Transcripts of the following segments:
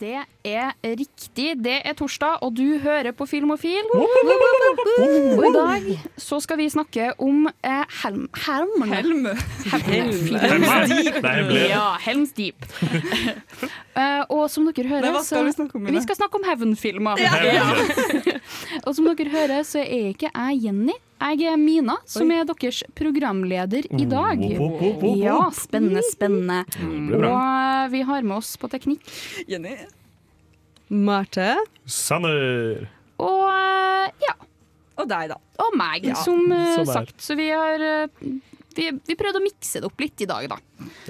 Det er riktig. Det er torsdag, og du hører på Filmofil. Og i dag så skal vi snakke om eh, Helm... Helm? Helm. Helm. Helm Helm Helm Ja, Helms Deep. uh, og som dere hører, hva skal vi snakke om? vi skal snakke om Heaven-filmer. og som dere hører, så er ikke jeg Jenny. Jeg er Mina, som er deres programleder i dag. Wop, wop. Ja, spennende, spennende. Og eh, vi har med oss på teknikk. Jenny. Marte. Sanner. Og eh, ja, Og deg, da. og meg, Ja, som er. sagt. Så vi har vi, vi prøvde å mikse det opp litt i dag, da.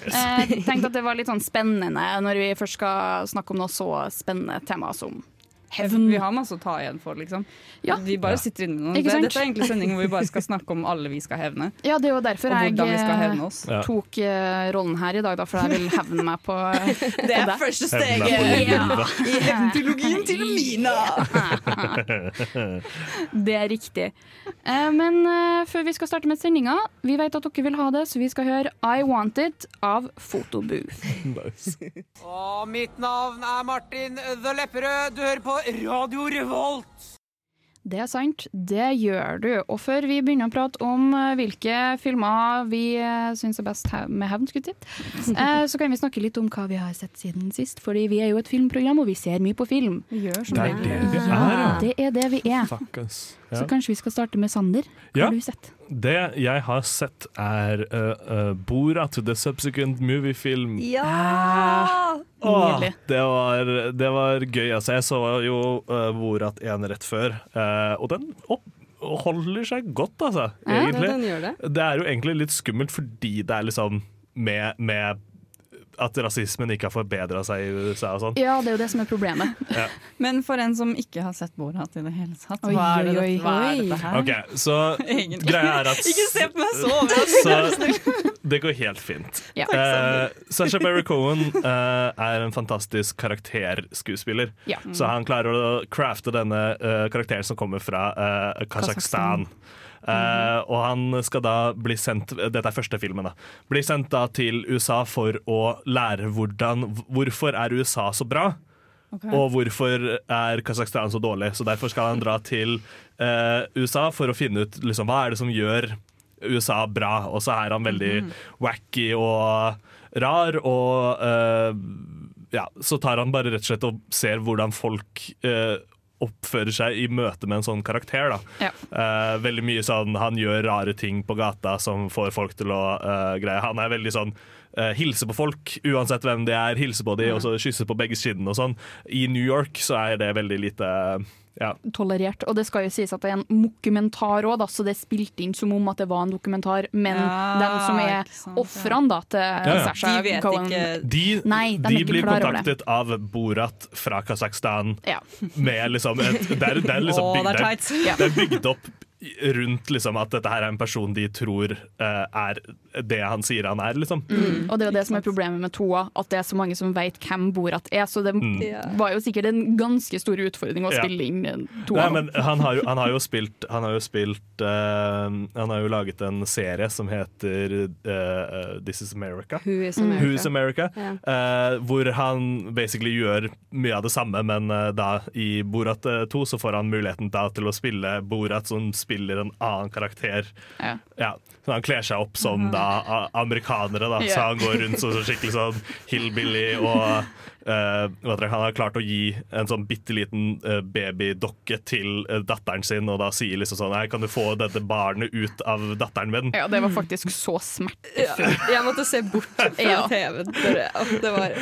Eh, tenkte at det var litt sånn spennende når vi først skal snakke om noe så spennende tema som hevn. Vi har masse å ta igjen for, liksom. Ja. Vi bare sitter inne med noen. Ikke Det- sant? Dette er egentlig sendingen hvor vi bare skal snakke om alle vi skal hevne. Ja, det er jo derfor jeg tok eh, rollen her i dag, da, for jeg vil hevne meg på Det er første steget ja. i hevntrilogien til Mina. Det er riktig. Eh, men eh, før vi skal starte med sendinga, vi vet at dere vil ha det, så vi skal høre I Want It av Fotobooth. Nice. Og mitt navn er Martin The Lepperød. Du hører på Radio Revolt. Det er sant, det gjør du. Og før vi begynner å prate om eh, hvilke filmer vi uh, syns er best med hevn, eh, så kan vi snakke litt om hva vi har sett siden sist. Fordi vi er jo et filmprogram, og vi ser mye på film. Vi gjør Det er det vi er, ja. det er det vi er. Så kanskje vi skal starte med Sander. Hva Ja. har du sett? Det jeg har sett, er uh, uh, Borat, the subsequent movie-film. Ja! Åh, Nydelig. det, var, det var gøy. Altså, jeg så jo uh, Borat 1 rett før, uh, og den opp, holder seg godt, altså. Ja, Ja, Egentlig. den gjør det. Det er jo egentlig litt skummelt fordi det er liksom med, med at rasismen ikke har forbedra seg i USA og sånn. Ja, det er jo det som er problemet. Men for en som ikke har sett Borat i det hele tatt, hva er, det, hva er dette her? Okay, Så Egentlig. greia er at Ikke se på meg så overrasket! det går helt fint. Ja. Uh, Sasha Berry Cohen uh, er en fantastisk karakterskuespiller. Ja. Så han klarer å crafte denne uh, karakteren som kommer fra uh, Kasakhstan. Eh, og han skal da bli sendt Dette er første filmen. da Blir sendt da til USA for å lære hvordan Hvorfor er USA så bra? Og hvorfor er Kasakhstan så dårlig? Så Derfor skal han dra til eh, USA for å finne ut liksom, hva er det som gjør USA bra. Og så er han veldig wacky og rar, og eh, ja, så tar han bare rett og slett og ser hvordan folk eh, oppfører seg i møte med en sånn karakter. Ja. Uh, veldig mye sånn Han gjør rare ting på gata som får folk til å uh, greie. Han er veldig sånn uh, hilse på folk, uansett hvem de er. Hilse på dem, og så kysse på begge kinn og sånn. I New York så er det veldig lite ja. Tolerert. Og det skal jo sies at det er en dokumentar òg, så det er spilt inn som om at det var en dokumentar. Men Ja, den som er ofrene til ja. Sasha De vet Cohen ikke De, Nei, de de ikke blir kontaktet av Borat fra Kasakhstan Ja. med liksom et, det, er, det, er liksom Å, bygd, det er det, er, det er bygd opp rundt liksom at dette her er en person de tror uh, er det han sier han er, liksom. Mm. Og det er jo det som er problemet med toa, at det er så mange som vet hvem Borat er. Så det mm. var jo sikkert en ganske stor utfordring å spille inn Toa. Nei, han har jo, han har jo spilt Han har jo spilt uh, Han har jo laget en serie som heter uh, This Is America. Who is America? Who's America? yeah. eh, hvor han basically gjør mye av det samme, men da i Borat eh, 2 så får han muligheten da til å spille Borat som spiller en annen karakter. Ja. Ja, så Han kler seg opp som da amerikanere, da. Ja. så han går rundt som så skikkelig sånn hillbilly. Og eh, heter han har klart å gi en sånn bitte liten uh, babydokke til uh, datteren sin, og da sier liksom sånn Nei, kan du få dette barnet ut av datteren min? ja, det var faktisk så smertefullt. Ja, jeg måtte se bort fra Ja. TV-en. Det var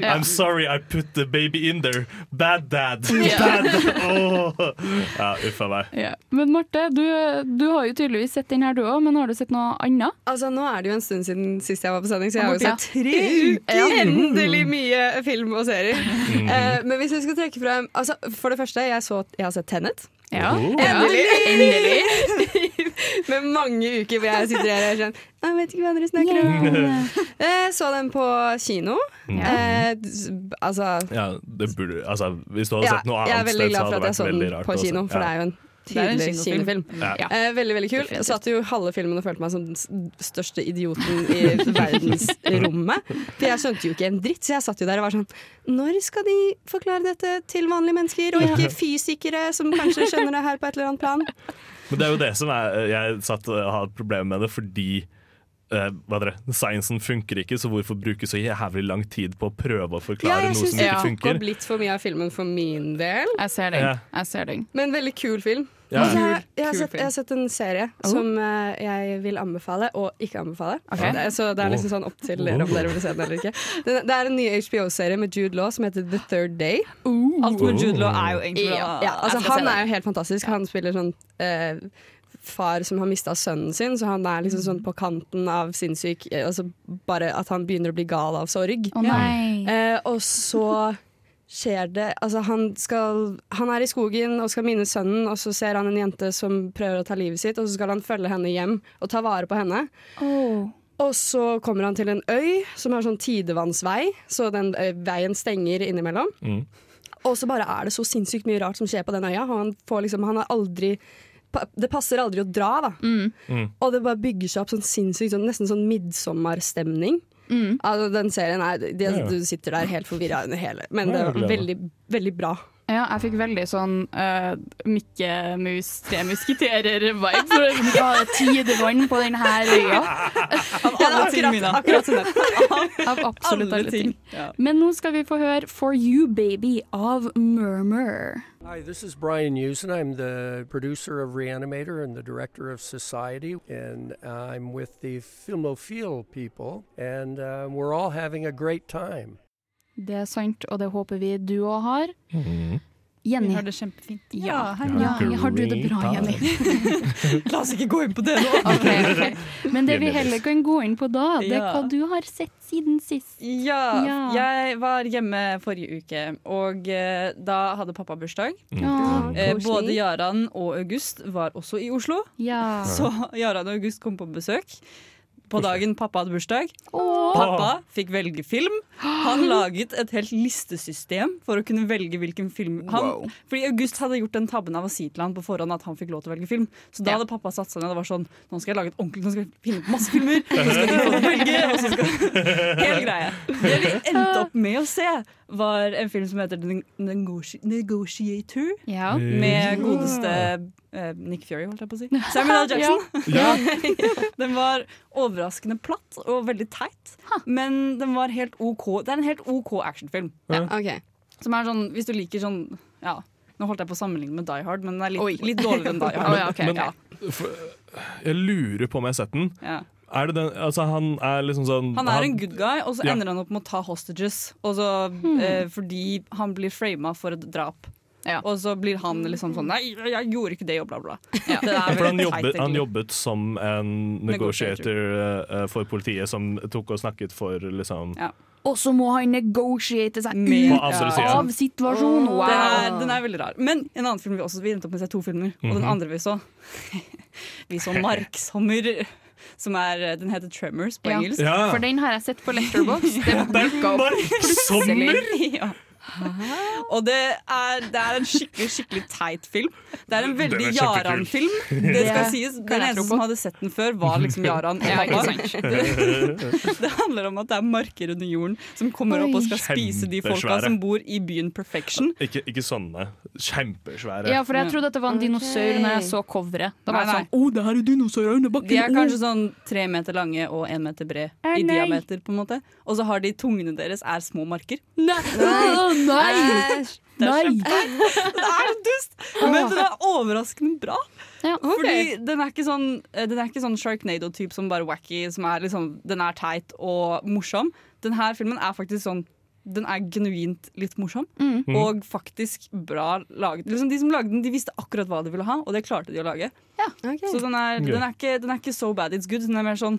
Ja. I'm sorry I put the baby in there. Bad dad. Ja. Bad dad. Åh. Ja, uff a meg. Ja. Men Marte, du, du har jo tydeligvis sett den her du òg, men har du sett noe annet? Altså, Nå er det jo en stund siden sist jeg var på sending, så jeg har jo sett tre uker! Ja. Endelig mye film og serier. Mm. Uh, men hvis vi skal trekke frem altså, For det første, jeg, så, jeg har sett Tenet. Ja. Oh. Endelig! Endelig. Med mange uker hvor jeg sitter her og er sånn Jeg vet ikke hva dere snakker om. Jeg så den på kino. Eh, s- altså Ja, det burde, altså, hvis du hadde ja, sett noe Jeg er annet veldig sted, så glad hadde for det at jeg vært så veldig den rart. på kino, for det er jo Det er en tydelig kinofilm. kinofilm. Ja. Eh, veldig veldig kul. Jeg satt jo halve filmen og følte meg som den største idioten i verdensrommet. For jeg skjønte jo ikke en dritt, så jeg satt jo der og var sånn Når skal de forklare dette til vanlige mennesker, og ikke fysikere som kanskje skjønner det her på et eller annet plan? Men det er jo det som er Jeg satt og har problemer med det fordi Uh, hva det, Sciencen funker ikke, så hvorfor bruke så jævlig lang tid på å prøve å forklare ja, noe som det ikke ja. funker? blitt for mye av filmen for min del. Jeg ser den. Ja. Jeg ser den. Men veldig kul film. Ja. Jeg, jeg, har sett, jeg har sett en serie som uh, jeg vil anbefale og ikke anbefale. Okay. Det, så det er liksom sånn opp til dere om dere vil se den eller ikke. Det, det er en ny HBO-serie med Jude Law som heter The Third Day. Alt med Jude Law er jo egentlig bra. Ja, altså, han er jo helt fantastisk. Han spiller sånn uh, far som har mista sønnen sin, så han er liksom sånn på kanten av sinnssyk. eh, Altså bare at han begynner å bli gal av sorg. Oh, nei. Eh, og så skjer det Altså, han skal Han er i skogen og skal minne sønnen, og så ser han en jente som prøver å ta livet sitt, og så skal han følge henne hjem og ta vare på henne. Oh. Og så kommer han til en øy som har sånn tidevannsvei, så den veien stenger innimellom. Mm. Og så bare er det så sinnssykt mye rart som skjer på den øya. og Han, får liksom, han har aldri det passer aldri å dra, da. Mm. Og det bare bygger seg opp sånn sinnssykt, sånn, nesten sånn midsommerstemning. Altså, den serien er de, Ja. Du sitter der helt forvirra under hele, men Ja, det var veldig, veldig bra. Ja, jeg fikk veldig sånn uh, Mikke Mus Tre Musketerer-vibe. For å ha tidevann på denne øya. Av alle ting, Mina. akkurat sånn. Av absolutt alle ting. Men nå skal vi få høre For You Baby av Murmur. Hi, this is Brian Usen. I'm the producer of Reanimator and the director of Society, and I'm with the Filmophile people, and uh, we're all having a great time. Det er sant, og det håper vi du òg har. Mm. Vi har det kjempefint. Ja, ja, ja, har du det bra, Jenny? La oss ikke gå inn på det nå. okay, okay. Men det vi heller kan gå inn på da, det er hva du har sett siden sist. Ja, Ja. jeg var hjemme forrige uke, og uh, da hadde pappa bursdag. Ja. Uh, både Jaran og August var også i Oslo, ja. så Jaran og August kom på besøk. På dagen pappa hadde bursdag. Åh. Pappa fikk velge film. Han laget et helt listesystem for å kunne velge hvilken film han Fordi August hadde gjort den tabben av å si til han på forhånd at han fikk lov til å velge film. Så da Ja. hadde pappa satt seg ned og var sånn Nå skal jeg lage et ordentlig Nå skal jeg finne opp masse filmer. Så skal de få velge. Og så skal Hele greie. Det vi endte opp med å se, var en film som heter The Negoti- Negotiator. Ja. Med godeste eh, Nick Fury, holdt jeg på å si. Samuel L. Jackson. Ja. Den var overraskende platt og veldig teit, men den var helt OK. Det er en helt OK actionfilm. Ok. Som er sånn, hvis du liker sånn Ja, nå holdt jeg på å sammenligne med Die Hard, men den er litt, litt dårligere enn Die Hard. Å, ja, ok. Men- ja, Jeg lurer på om jeg har sett den. ja. Er det den altså, Han er liksom sånn Han er en good guy, og så Ja. ender han opp med å ta hostages. Og så, eh, fordi han blir frama for et drap. Ja. Og så blir han liksom sånn Nei, jeg gjorde ikke det, og bla, bla. Ja. For han jobbet, han jobbet som en negotiator uh, for politiet som tok og snakket for liksom Ja. Og så må han negotiate seg Med- ut Ja. av situasjonen. Wow. Den, er, den er veldig rar. Men en annen film vi også Vi endte opp med å se to filmer. Og den Mhm. andre vi så Vi så 'Marksommer', som er Den heter 'Tremors' på engelsk. Ja! For den har jeg sett på Letterbox. Det er dukka opp marksommer! Ja. Og det er, det er en skikkelig skikkelig teit film. Det er en veldig. Jaran-film. Det skal Det sies. Den eneste som hadde sett den før, var liksom Jaran Ja. Det, det handler om at det er marker under jorden som kommer opp og skal spise de folka som bor i byen Perfection. Ikke, ikke sånne. Kjempesvære. Ja, for jeg trodde at det var en dinosaur når jeg så coveret. Da var Nei, jeg sånn Å, det her er dinosaurer under bakken! De er kanskje sånn tre meter lange og én meter bred i nei. diameter. på en måte Og så har de tungene deres er små marker. Nei! Nei! Nei. Det er så dust! Men den er overraskende bra. Ja, Fordi den er ikke sånn, eh, den er ikke sånn Sharknado-type som bare wacky, som er liksom, den er teit og morsom. Denne filmen er faktisk sånn den er genuint litt morsom, Mm. og faktisk bra laget. Liksom de som lagde den, de visste akkurat hva de ville ha, og det klarte de å lage. Ok. Så den er, den, er ikke, den er ikke so bad it's good. Den er mer sånn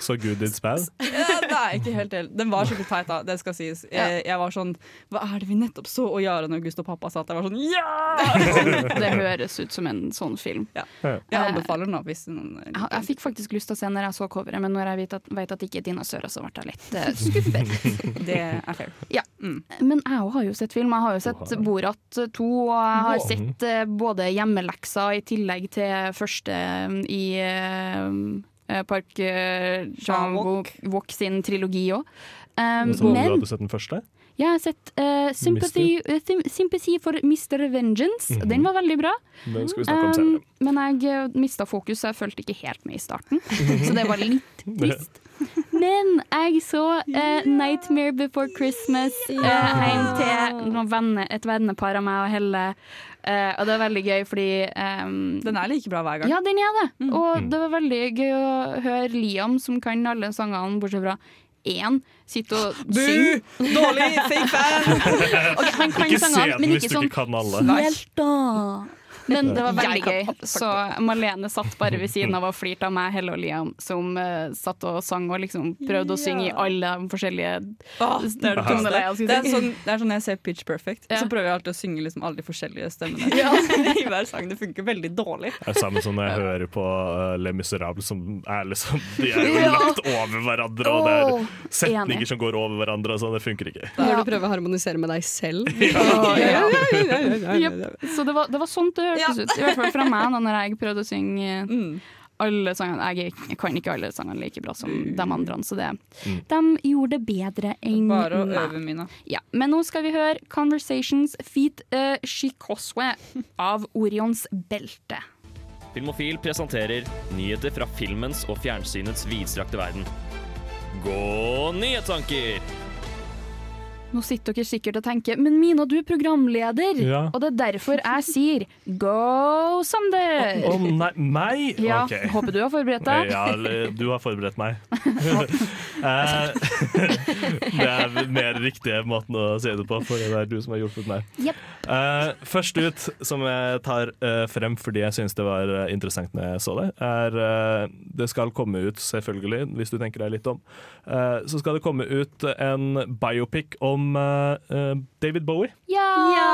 Så good it's bad. ja, Nei, ikke helt helt. Den var skikkelig teit, da. Det skal sies. Jeg, jeg var sånn Hva er det vi nettopp så? Og når August og pappa sa at jeg var sånn Ja! Det høres ut som en sånn film. Ja. Jeg anbefaler den, da, hvis noen Jeg, jeg fikk faktisk lyst til å se når jeg så coveret, men når jeg vet at, vet at det ikke er dinosaurer, så ble jeg litt uh, skuffet. Det er fair. Ja. Men jeg òg har jo sett film. Jeg har jo sett Borat 2, og jeg har sett uh, både hjemmelekser i tillegg til første eh, i eh, Park uh, Jean Wok Wok sin trilogi òg. Um, Så du hadde sett den første? jeg har sett uh, Sympathy, uh, Sympathy for Mr. Vengeance. Mhm. Den var veldig bra. Den skal vi snakke om Um, men jeg mista fokus, så jeg fulgte ikke helt med i starten. Så det var litt trist. Men jeg så uh, 'Nightmare Before Christmas' eh, hjem til noen venner, et vennepar av meg og Helle. Eh, og det var veldig gøy fordi um, Den er like bra hver gang. Ja, den er det. Og det var veldig gøy å høre Liam, som kan alle sangene bortsett fra én, sitte og synge. Dårlig fake fan! okay, han kan Ikke sangene, men ikke sånn ikke alle. Helt da. Men det var veldig gøy. Så Malene satt bare ved siden av og flirte av meg, Helle og Liam, som uh, satt og sang og liksom prøvde å synge i alle de forskjellige oh, det er det Det er sånn, det er sånn jeg ser Pitch Perfect, Ja. så prøver jeg alltid å synge liksom alle de forskjellige stemmene i hver sang. Det funker veldig dårlig. Det er samme som når jeg hører på uh, Le Miserable, som er liksom De er jo Ja. lagt over hverandre, og det er setninger enig. som går over hverandre, og sånn. Det funker ikke. Når du prøver å harmonisere med deg selv. Ja. ja. Så det var, det var sånt det hørtes ut. I hvert fall fra meg da når jeg prøvde å synge Mm. alle sangene. Jeg, jeg kan ikke alle sangene like bra som de andre, så det, Mm. de gjorde det bedre enn Bare å meg. øve, Mina. Ja, men nå skal vi høre 'Conversations Feet uh, Shikoswe' av Orions belte. Filmofil presenterer nyheter fra filmens og fjernsynets vidstrakte verden. Gå nyhetstanker! Nå sitter dere sikkert og tenker Men Mina, du er programleder, Ja. og det er derfor jeg sier go Sander! Å nei, meg? Ja, okay. Håper du har forberedt deg. Ja, du har forberedt meg. Eh, det er mer riktige måten å si det på, for det er du som har hjulpet meg. Yep. Uh, først ut, som jeg tar uh, frem fordi jeg syns det var eh, interessant når jeg så det, er uh, Det skal komme ut, selvfølgelig, hvis du tenker deg litt om, eh, så skal det komme ut en biopic om eh, uh, David Bowie. Ja, ja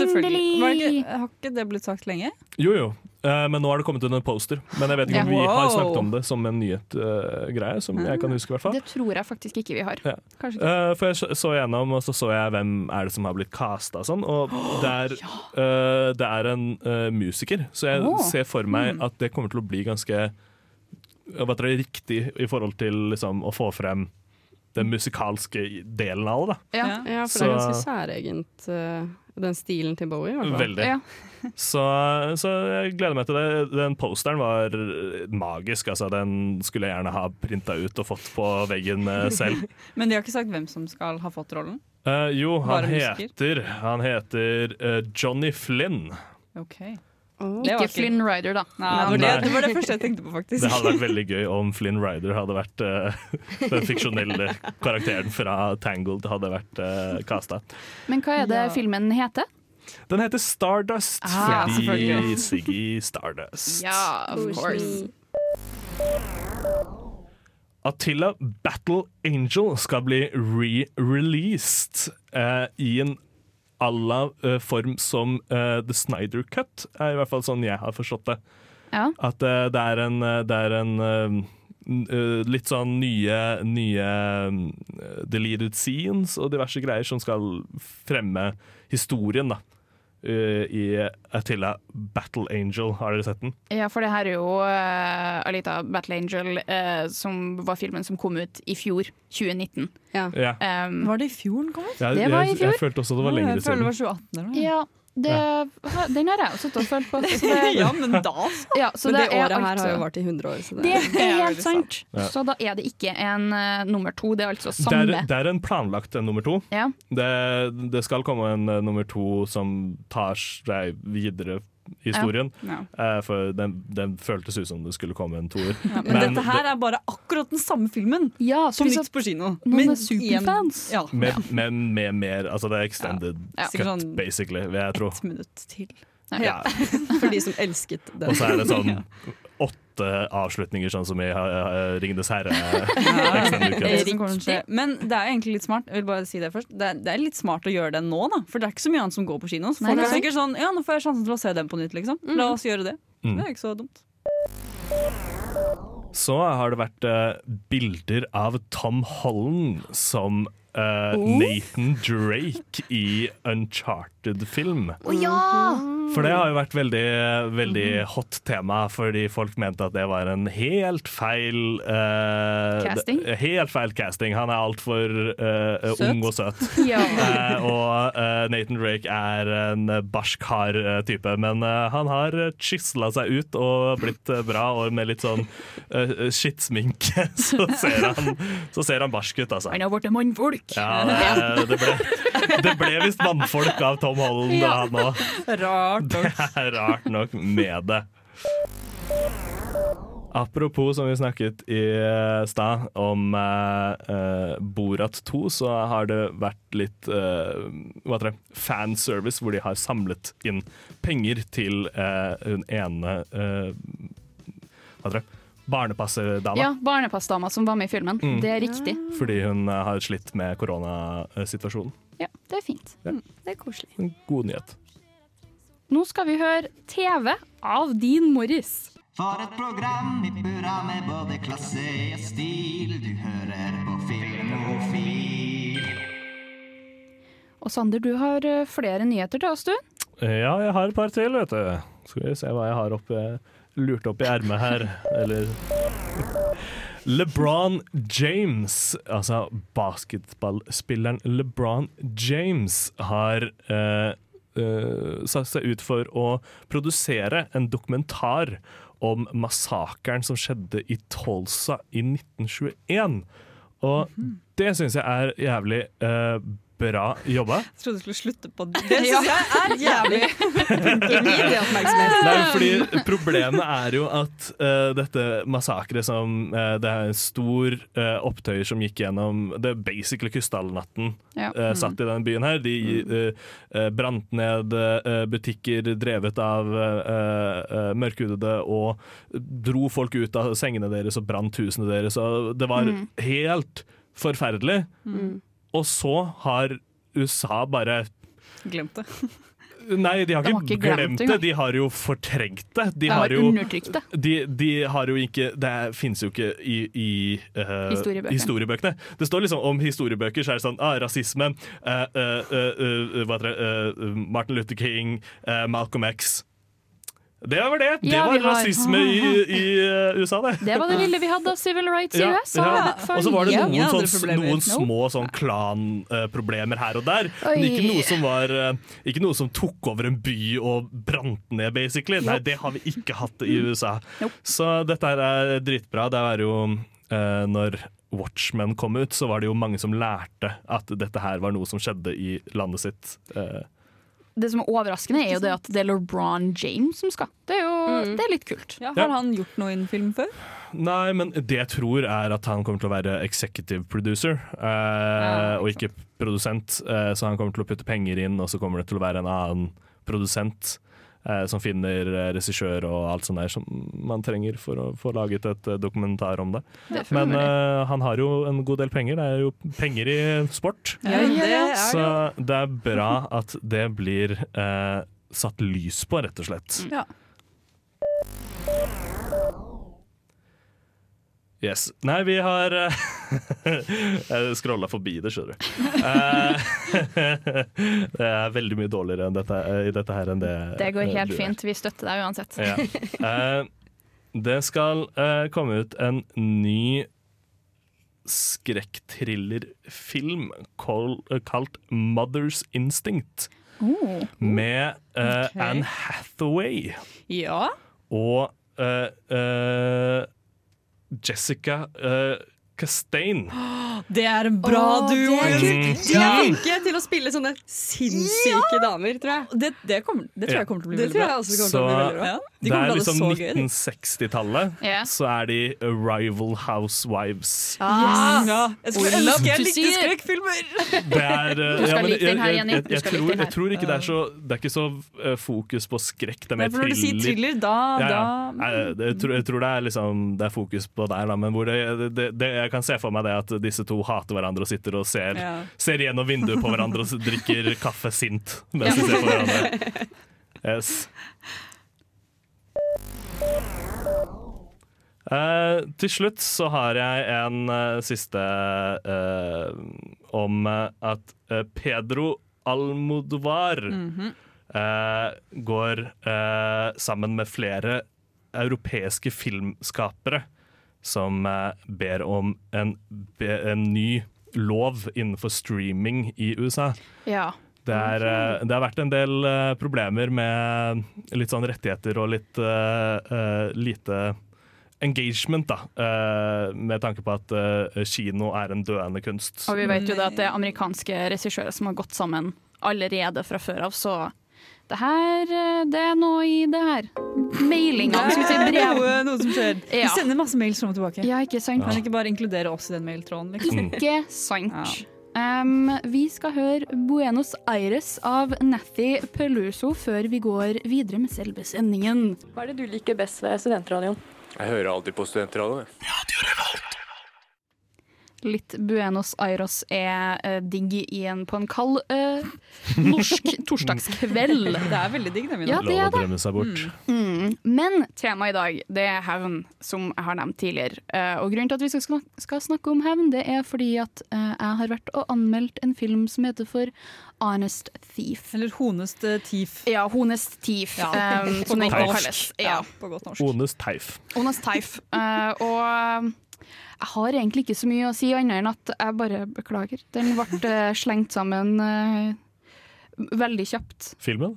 endelig! Var ikke, har ikke det blitt sagt lenge? Jo, jo. Eh, men nå har det kommet ut en poster. Men jeg vet ikke om vi har snakket om det som en nyhetgreie. Uh, som jeg kan huske i hvert fall. Det tror jeg faktisk ikke vi har. Ja. Ikke. Eh, for jeg så- så gjennom, og så så jeg hvem er det som har blitt casta og sånn. Og det er, eh, det er en musiker, så jeg oh. ser for meg at det kommer til å bli ganske heter riktig i forhold til liksom, å få frem den musikalske delen av det. da. Ja. Ja, for det er ganske særegent, eh, den stilen til Bowie. i. Veldig. Ja. Så, så jeg gleder meg til det. Den posteren var magisk. Altså, den skulle jeg gjerne ha printa ut og fått på veggen selv. Men de har ikke sagt hvem som skal ha fått rollen? Uh, jo, han heter, han heter uh, Johnny Flynn. Ok. Det Ikke Flynn Rider, da. Nei, det, var det, det var det første jeg tenkte på, faktisk. Det hadde vært veldig gøy om Flynn Rider hadde vært uh, den fiksjonelle karakteren fra Tangled hadde vært uh, casta. Men hva er det Ja. filmen heter? Den heter Stardust Ah, fordi. Siggy Stardust. Ja, of course. Attila Battle Angel skal bli re-released eh, i en à la uh, form som uh, The Snyder Cut, er i hvert fall sånn jeg har forstått det. Ja. At eh, det er en, det er en litt sånn nye, nye deleted scenes og diverse greier som skal fremme historien, da. Eh, I Attila Battle Angel, har dere sett den? Ja, for det her er jo uh, Alita Battle Angel, uh, som var filmen som kom ut i fjor, 2019. Ja. Ja. Um, Var det i fjor den kom ut? Ja, Det var i fjor. jeg følte også det var jeg lengre føler det var 2018 eller noe. ja, det, den har jeg jo sittet og følt på. Så det, ja, men da så. ja, så Men det, det året her altså- har jo vart i 100 år. Så det, Det er helt sant. Ja. Så da er det ikke en uh, nummer to, det er altså Det samme. er, det er en planlagt en nummer to. Ja. Det, det skal komme en uh, nummer to som tar seg videre historien. Ja. Eh, for den, den føltes ut som det skulle komme en toer. Ja, men, Men dette her er bare akkurat den samme filmen Ja, som gikk på kino. noen Men er superfans. Men Ja, Med, med, med mer Altså det er extended Ja. cut, sånn basically, vil jeg tro. ett minutt til. Ja. for de som elsket den. Og så er det sånn åtte avslutninger, sånn som i uh, Ringenes herre. Det er å skje. Men det er egentlig litt smart. Jeg vil bare si Det først Det er, det er litt smart å gjøre det nå, da. For det er ikke så mye annet som går på kino. Så Nei, folk er er sikkert sånn Ja, nå får jeg sjansen til å se den på nytt, liksom. La oss gjøre det. Mm. Det er ikke så dumt. Så har det vært uh, bilder av Tom Holland som Uh, Oh. Nathan Drake i Uncharted-film. Å ja! For det har jo vært veldig, veldig Mhm. hot tema, fordi folk mente at det var en helt feil uh, Casting? Helt feil casting. Han er altfor uh, ung og søt. Ja. uh, og uh, Nathan Drake er en barsk, hard eh, type, men eh, han har chisla seg ut og blitt eh, bra, og med litt sånn uh, skittsminke så ser han, så ser han barsk ut, altså. Han har blitt mannfolk. Ja, det, det ble, det ble visst mannfolk av Tom Holland, Ja. òg. Rart Det er rart nok med det. Apropos, som vi snakket i eh, stad, om eh, eh, Borat 2, så har det vært litt eh, hva heter det, fanservice, hvor de har samlet inn penger til eh, hun ene eh, Hva heter det? Barnepassedama. Ja, barnepassdama som var med i filmen. Mm. Det er riktig. Fordi hun har slitt med koronasituasjonen. Ja. Ja. Det er koselig. En god nyhet. Nå skal vi høre TV av Dean Morris. For et program i burra med både klasse og stil. Du hører på Filmofil. Og Sander, du har eh, flere nyheter til oss, du. Ja, jeg har et par til, vet du. Skal vi se hva jeg har oppe, lurt opp i ermet her. Eller LeBron James, altså basketballspilleren LeBron James, har eh, eh, satt seg ut for å produsere en dokumentar om massakren som skjedde i Tulsa i 1921. Og det syns jeg er jævlig eh, bra jobba. Jeg trodde du skulle slutte på det. Det syns jeg er jævlig. Nei, fordi Problemet er jo at uh, dette massakret som uh, Det er en stor uh, opptøyer som gikk gjennom Det er basically Krystallnatten Ja. uh, satt i denne byen her. De uh, brant ned butikker drevet av uh, mørkhudede og dro folk ut av sengene deres og brant husene deres. Og det var Mm. helt forferdelig. Mm. Og så har USA bare Glemt det. Nei, de har De har ikke glemt glemt det engang. de har jo fortrengt det. De De har har jo undertrykt det. de, de har jo ikke Det finnes jo ikke i, i uh, Historiebøkene. historiebøkene. Det står liksom om historiebøker, så er det sånn ah, rasisme, uh, uh, eh, eh, hva heter det, eh, Martin Luther King, eh, Malcolm X. Det var det! Det Ja, var rasisme i, i eh, USA, det. Det var det lille vi hadde av civil rights i USA. ja. ja. Og så var det noen, sånn, problemer. noen små sånn klanproblemer her og der. Oi. Men ikke noe som var eh, Ikke noe som tok over en by og brant ned, basically. Nei, det har vi ikke hatt i USA. Så dette her er dritbra. Det er jo eh, Når Watchmen kom ut, så var det jo mange som lærte at dette her var noe som skjedde i landet sitt. Eh, Det som er overraskende, er jo det at det er LeBron James som skal. Det er jo Mm. det er litt kult. Ja, Ja. har han gjort noe innen film før? Nei, men det jeg tror er at han kommer til å være executive producer, eh, Ja, og ikke produsent. Eh, så han kommer til å putte penger inn, og så kommer det til å være en annen produsent som finner eh, regissør og alt sånt der som man trenger for å få laget et eh, dokumentar om det. Det Men eh, han har jo en god del penger. Det er jo penger i sport. Ja, det Så det er bra at det blir eh, satt lys på, rett og slett. Ja. Yes. Nei, vi har eh, Jeg scrolla forbi det, skjønner du. Eh, det er veldig mye dårligere dette, i dette her enn det Det går eh, helt fint. Vi støtter deg uansett. Ja. Eh, det skal eh, komme ut en ny skrekkthrillerfilm eh, kalt Mother's Instinct. Oh. Med uh, okay. Anne Hathaway Ja. og uh, eh, Jessica eh, Castain. Det er en bra Åh, duo! kult. De er flinke til å spille sånne sinnssyke damer, tror jeg. Det, det, kom, det tror jeg kommer til å bli Det veldig tror bra. jeg også kommer til å bli veldig bra. De det er liksom det så gøy. de. 1960-tallet. yeah. Så er de Rival Housewives. Ah, ja. Jeg skulle Oh, ønske jeg likte skrekkfilmer! Det er, eh, Du skal ja, men like den her, jeg, Jenny. jeg, jeg, tror, jeg tror ikke det er så Det er ikke så eh, fokus på skrekk. Det er mer du sier thriller, da, Ja, ja. da Nei, jeg, tror, jeg tror det er, liksom, det er fokus på der, da, men hvor det, det, det, jeg kan se for meg det at disse to hater hverandre og sitter og ser, Ja. ser gjennom vinduet på hverandre og drikker kaffe sint mens de ser på hverandre. Yes. Uh, til slutt så har jeg en uh, siste uh, om at Pedro Almodovar Mhm. eh, går sammen med flere europeiske filmskapere som eh, ber om en, be, en ny lov innenfor streaming i USA. Ja. Det, er, eh, det har vært en del eh, problemer med litt sånn rettigheter og litt eh, eh, lite engagement, da. eh, med tanke på at eh, kino er en døende kunst. Og vi vet jo det at det er amerikanske regissører som har gått sammen allerede fra før av, så det her eh, Det er noe i det her. Mailinga, skulle vi si Det er brev. noe, noe som skjer. Vi sender masse mails fram og tilbake. Ja, ikke sant? Kan ikke bare inkludere oss i den mailtråden? Liksom? Ikke sant. Um, vi skal høre Buenos Aires av Nathy Peluso før vi går videre med selve sendingen. Hva er det du liker best ved studentradioen? Jeg hører alltid på studentradioen. jeg. Litt Buenos Aires er uh, digg i en, på en kald uh, norsk torsdagskveld. Det er veldig digg, det. Mina. Ja, det Lov å drømme seg bort. Mm. Men temaet i dag det er hevn, som jeg har nevnt tidligere. Uh, og Grunnen til at vi skal, snak skal snakke om hevn, det er fordi at eh, jeg har vært og anmeldt en film som heter for Honest Thief. Eller Honest uh, Thief. Ja, Honest Thief, Ja. Um, som den kalles. Ja. På godt norsk. Honest Teif. Honest Teif. Eh, og jeg har egentlig ikke så mye å si annet enn at jeg bare beklager. Den ble eh, slengt sammen eh, veldig kjapt. Filmen?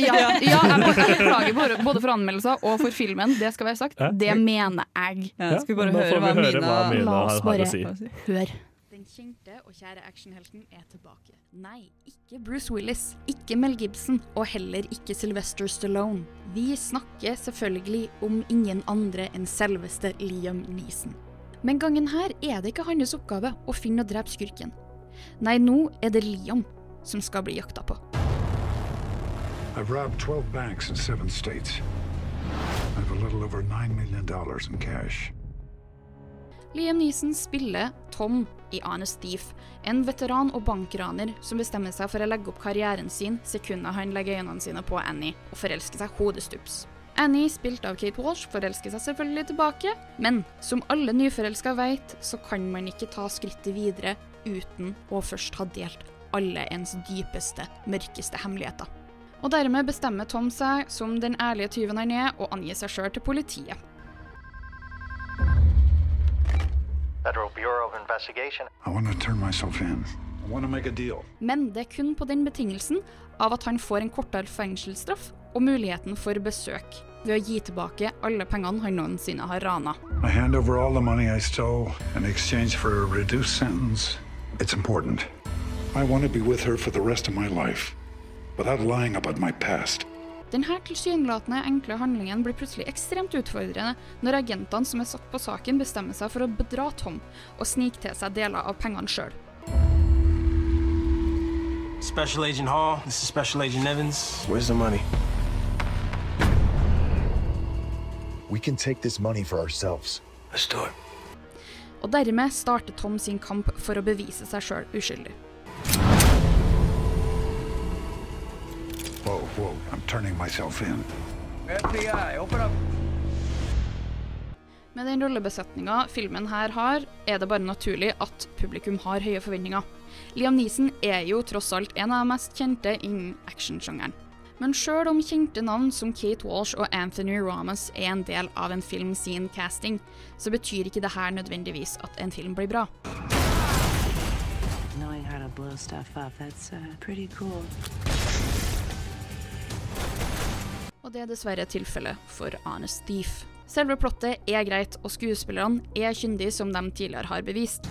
Ja, ja jeg, beklager både, både for anmeldelser og for filmen, det skal være sagt. Det mener jeg. Ja, skal vi bare høre vi hva høre Mina, hva Mina La oss bare si. høre. Den kjente og kjære actionhelten er tilbake. Nei, ikke Bruce Willis, ikke Mel Gibson og heller ikke Sylvester Stallone. Vi snakker selvfølgelig om ingen andre enn selveste Liam Neeson. Men gangen her er det ikke hans oppgave å finne og drepe skurken. Nei, nå er det Liam som skal bli jakta på. I've robbed 12 banks in seven states. I have a little over $9 million in cash. Liam Neeson spiller Tom i Honest Thief, en veteran og bankraner som bestemmer seg for å legge opp karrieren sin sekundet han legger øynene sine på Annie og forelsker seg hodestups. Annie, spilt av Kate Walsh, forelsker seg selvfølgelig tilbake, men som alle nyforelska vet, så kan man ikke ta skrittet videre uten å først ha delt alle ens dypeste, mørkeste hemmeligheter. Og dermed bestemmer Tom seg, som den ærlige tyven han er, å angi seg sjøl til politiet. Federal Bureau of Investigation. I want to turn myself in. I want to make a deal. Men det er kun på den betingelsen av at han får en kortere fengselsstraff og muligheten for besøk, ved å gi tilbake alle pengene han noensinne har rana. I hand over all the money I stole in exchange for a reduced sentence. It's important. I want to be with her for the rest of my life without lying about my past. Denne tilsynelatende enkle handlingen blir plutselig ekstremt utfordrende når agentene som er satt på saken, bestemmer seg for å bedra Tom og snike til seg deler av pengene sjøl. Special Agent Hall, this is Special Agent Evans. Where's the money? We can take this money for ourselves. Let's do it. Og dermed starter Tom sin kamp for å bevise seg sjøl uskyldig. Whoa, whoa, I'm turning myself in. FBI, open up. Med den rollebesetninga filmen her har, er det bare naturlig at publikum har høye forventninger. Liam Neeson er jo tross alt en av de mest kjente innen actionsjangeren. Men sjøl om kjente navn som Kate Walsh og Anthony Ramos er en del av en film sin casting, så betyr ikke det her nødvendigvis at en film blir bra. Knowing how to blow stuff up, that's uh, pretty cool. Og det er dessverre tilfellet for Honest Thief. Selve plottet er greit, og skuespillerne er kyndige som de tidligere har bevist. I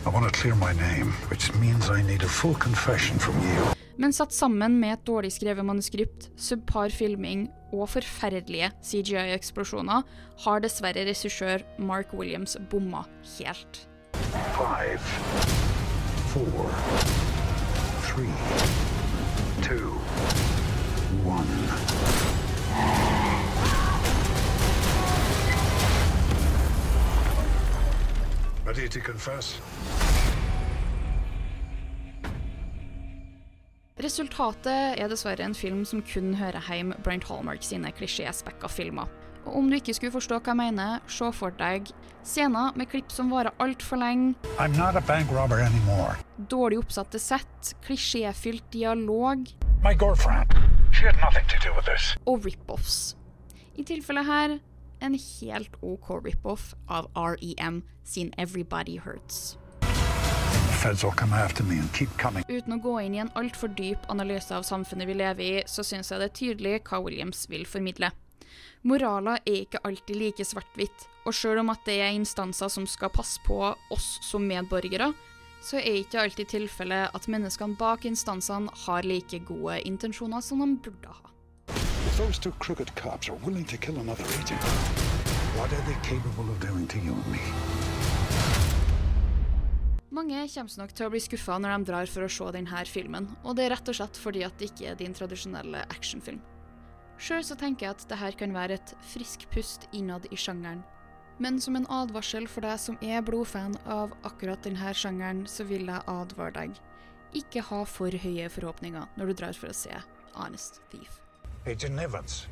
Men satt sammen med et dårlig skrevet manuskript, subpar filming og forferdelige CGI-eksplosjoner, har dessverre regissør Mark Williams bomma helt. Five, four, three, two. Ready to confess? Resultatet er dessverre en film som kun hører hjem Brent Hallmark sine klisjéspekka filmer. Og om du ikke skulle forstå hva jeg mener, se for deg scener med klipp som varer altfor lenge, I'm not a bank robber anymore. dårlig oppsatte sett, klisjéfylt dialog My girlfriend. She had nothing to do with this. og rip-offs. I tilfellet her en helt OK rip-off av REM sin Everybody Hurts. Uten å gå inn i en altfor dyp analyse av samfunnet vi lever i, så syns jeg det er tydelig hva Williams vil formidle. Moraler er ikke alltid like svart-hvitt, og sjøl om at det er instanser som skal passe på oss som medborgere, så er ikke alltid tilfellet at menneskene bak instansene har like gode intensjoner som de burde ha. Agent, what are they capable of doing to you and me? Mange kommer nok til å bli skuffa når de drar for å se denne filmen, og det er rett og slett fordi at det ikke er din tradisjonelle actionfilm. Sjøl så tenker jeg at dette kan være et frisk pust innad i sjangeren. Men som en advarsel for deg som er blodfan av akkurat denne sjangeren, så vil jeg advare deg. Ikke ha for høye forhåpninger når du drar for å se Honest Thief. Agent Evans,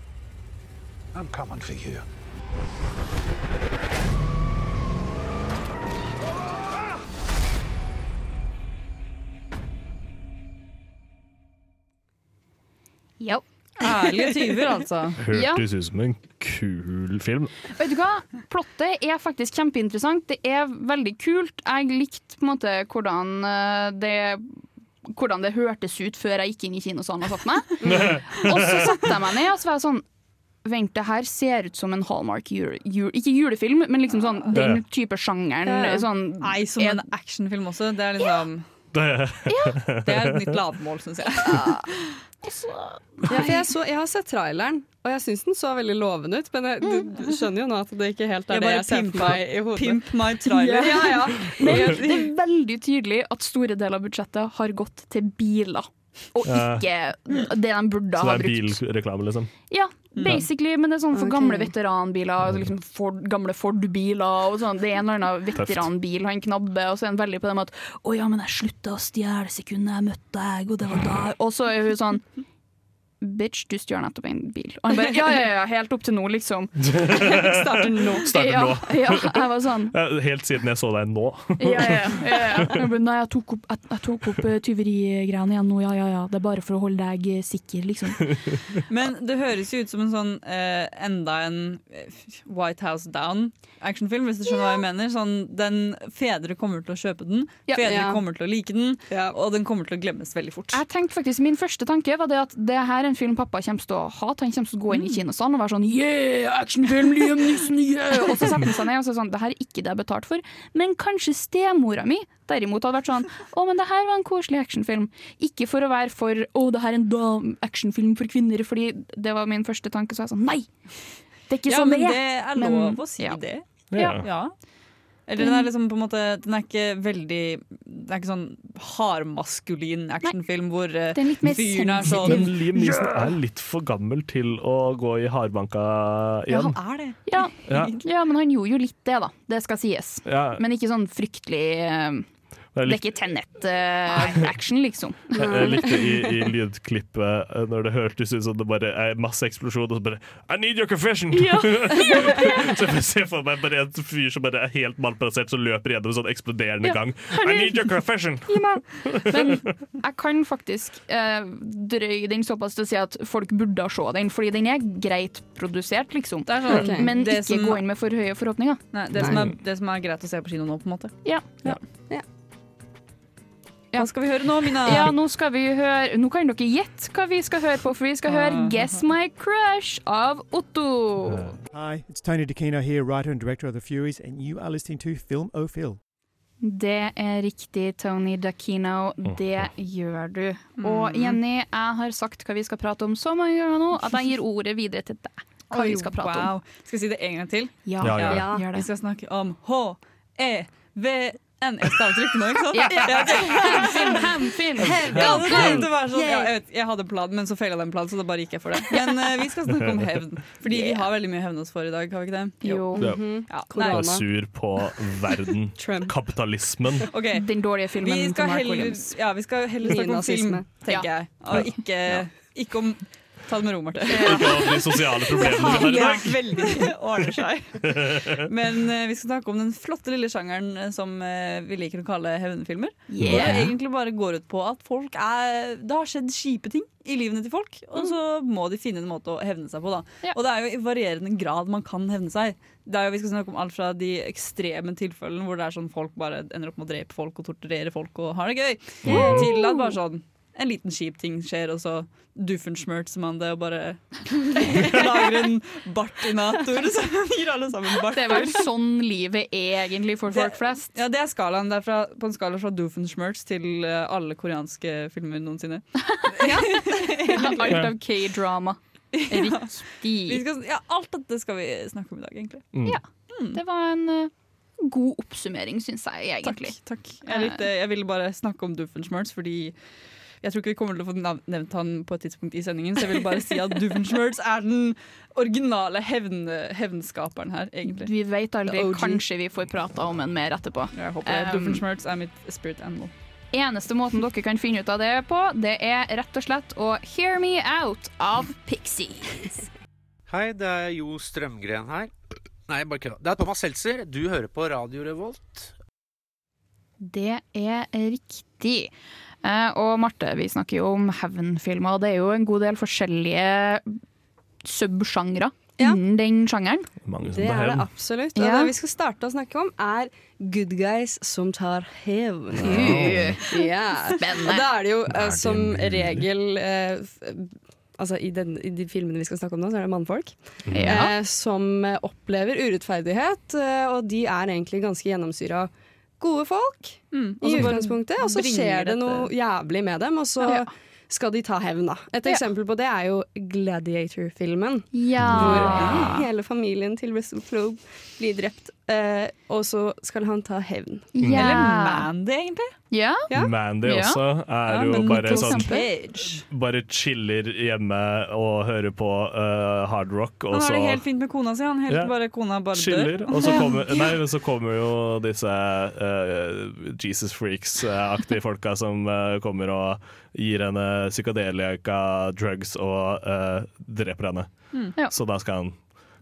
I'm coming for you. Ja. Ærlige tyver, altså. Ja. Hørtes ut som en kul film. Vet du hva? Plottet er faktisk kjempeinteressant. Det er veldig kult. Jeg likte på en måte hvordan eh, det hvordan det hørtes ut før jeg gikk inn i kinosalen og satte meg. Og så satte jeg meg ned og så var jeg sånn Vent, det her ser ut som en Hallmark jule, jule, Ikke julefilm, men liksom sånn den type sjangeren. Sånn, Nei, som en actionfilm også. Det er liksom Det, Det er et nytt lavmål, syns jeg. Ja, for jeg, så, jeg har sett traileren, og jeg syns den så veldig lovende ut. Men jeg, du, du skjønner jo nå at det ikke helt er Jeg det jeg ser for meg i hodet. Pimp my trailer. Ja, ja. Men det er veldig tydelig at store deler av budsjettet har gått til biler. Og ikke det de burde ha brukt. Så det er brukt. bilreklame, liksom? Ja, basically, men det er sånn for okay. gamle veteranbiler, altså liksom Ford, gamle Ford-biler og sånn. Det er en eller annen veteranbil han knabber, og så er han veldig på det med at 'Å ja, men jeg slutta å stjele sekundet jeg møtte deg', og det var da Og så er hun sånn Bitch, du stjal nettopp en bil. Og han bare ja, ja, ja, helt opp til nå, liksom. Starter nå. Starter ja, nå. Ja, jeg var sånn Helt siden jeg så deg nå. ja, ja, ja, ja. Jeg bare, Nei, jeg tok opp, jeg, jeg tok opp eh, tyverigreiene igjen nå, ja, ja, ja. Det er bare for å holde deg eh, sikker, liksom. Men det høres jo ut som en sånn eh, enda en eh, White House Down-actionfilm, hvis du skjønner hva jeg mener. Sånn, den Fedre kommer til å kjøpe den, fedre Ja. kommer til å like den, og den kommer til å glemmes veldig fort. Jeg tenkte faktisk, Min første tanke var det at det her er en film pappa kommer til å hate. Han kommer til å gå inn i kinosalen og være sånn Yeah, actionfilm, Liam Neeson, yeah! Og så setter han seg ned og så er sånn Det her er ikke det jeg har betalt for. Men kanskje stemora mi derimot hadde vært sånn Å, men det her var en koselig actionfilm. Ikke for å være for Å, det her er en actionfilm for kvinner, fordi det var min første tanke. Så jeg sånn Nei! Det er ikke ja, sånn men det det er Men- lov å si ja. det. Ja. Ja. Eller den er liksom på en måte Den er ikke veldig Det er ikke sånn hardmaskulin actionfilm hvor er mer fyren er Men sånn Liam Neeson er litt for gammel til å gå i hardbanka igjen. Ja, han er det. Ja. Ja. ja, men han gjorde jo litt det, da. Det skal sies. Ja. Men ikke sånn fryktelig eh, Det er ikke Tenet-action, liksom. Jeg, jeg likte i, i lydklippet eh, når det hørtes ut som det bare er masse eksplosjon, og så bare I need your confession! Ja. så jeg ser for meg bare en fyr som bare er helt malplassert, som løper gjennom en sånn eksploderende Ja. gang. I need your confession! Men jeg kan faktisk eh, drøye den såpass til å si at folk burde se den, fordi den er greit produsert, liksom. sånn, okay. Men det ikke som- gå inn med for høye forhåpninger. Nei, det, Som er, det som er greit å se på kino nå, på en måte. Ja. Ja. Hva skal vi høre nå, Mina? Ja, nå skal vi høre Nå kan dere gjette hva vi skal høre på, for vi skal høre Guess My Crush av Otto. Hi, it's Tony DeCino here, writer and director of The Furies, and you are listening to Film O Det er riktig, Tony Dakino. Det gjør du. Og Mm. Jenny, jeg har sagt hva vi skal prate om så mange ganger nå at jeg gir ordet videre til deg. Hva Oi, vi skal prate wow. om. Skal jeg si det en gang til? Ja. Ja, gjør det. Gjør det. Vi skal snakke om H-E-V-N. Jeg ekstra avtrykk nå, ikke sant? Ja. Ja, det var- det sånn, ja, jeg, vet, jeg hadde en plan, men så feila den planen, så da bare gikk jeg for det. Men uh, vi skal snakke om hevn. Fordi vi har veldig mye hevn oss for i dag, har vi ikke det? Jo. Ja. Ja, Jeg er sur på verden. Kapitalismen. Okay. Den dårlige filmen Vi til skal Mark heller, Williams. ja, vi skal heller snakke om film, tenker Ja. jeg. Og ikke, ikke om Ta det med ro, Marte. Ikke om de sosiale problemene vi har i dag. Veldig ordner seg. Men uh, vi skal snakke om den flotte lille sjangeren eh, som uh, vi liker å kalle hevnfilmer. Yeah. Hvor det egentlig bare går ut på at folk er Det har skjedd kjipe ting i livene til folk, og så må de finne en måte å hevne seg på. Da. Og det er jo i varierende grad man kan hevne seg. Det er jo, vi skal snakke om alt fra de ekstreme tilfellene hvor det er sånn folk bare ender opp med å drepe folk og torturere folk og har det gøy, Yeah. til at bare sånn en liten kjip ting skjer, og så duffensmørtser man det og bare lager en bartinator som gir alle sammen bart. Det er vel sånn livet er egentlig for folk flest. Ja, det er skalaen. Det er fra, på en skala fra Doofenshmirtz til eh, alle koreanske filmer noensinne. ja. Alt av K-drama. Riktig. Vi skal, ja, alt dette skal vi snakke om i dag, egentlig. Ja. Det var en eh, god oppsummering, syns jeg egentlig. Takk. Jeg, litt, jeg ville bare snakke om Doofenshmirtz fordi jeg tror ikke vi kommer til å få nevnt han på et tidspunkt i sendingen, så jeg vil bare si at Doofenshmirtz er den originale hevn, hevnskaperen her, egentlig. Vi vet aldri. Kanskje vi får prata om en mer etterpå. Jeg håper det. Um, Doofenshmirtz er mitt spirit animal. Eneste måten dere kan finne ut av det på, det er rett og slett å Hear Me Out av Pixies. Hei, det er Jo Strømgren her. Nei, bare kødda. Det er Thomas Seltzer. Du hører på Radio Revolt. Det er riktig. Eh, og Marte, vi snakker jo om hevnfilmer, og det er jo en god del forskjellige subsjangre innen den sjangeren. Det er det absolutt. Og Ja. det vi skal starte å snakke om, er good guys som tar hevn. Wow. Yeah. spennende. Og da er det jo Er som regel uh, Altså i, den, I de filmene vi skal snakke om nå, så er det mannfolk Ja. eh, som opplever urettferdighet. Og de er egentlig ganske gjennomsyra av gode folk Mm, i utgangspunktet. Og så skjer det noe jævlig med dem, og så Ja. skal de ta hevn. da. Et eksempel på det er jo Gladiator-filmen. Ja. Hvor hele familien til Russell Flobe blir drept, eh, og så skal han ta hevn. Yeah. Eller Mandy, egentlig. Ja. Mandy også er Ja, jo bare sånn Cage. Bare chiller hjemme og hører på uh, hard rock, Han har det helt fint med kona si. Han helt Ja. bare, kona bare chiller. dør. Og så kommer, nei, men så kommer jo disse uh, Jesus Freaks-aktige folka som uh, kommer og gir henne psykadelika, drugs og eh, dreper henne. Mm. Så da skal han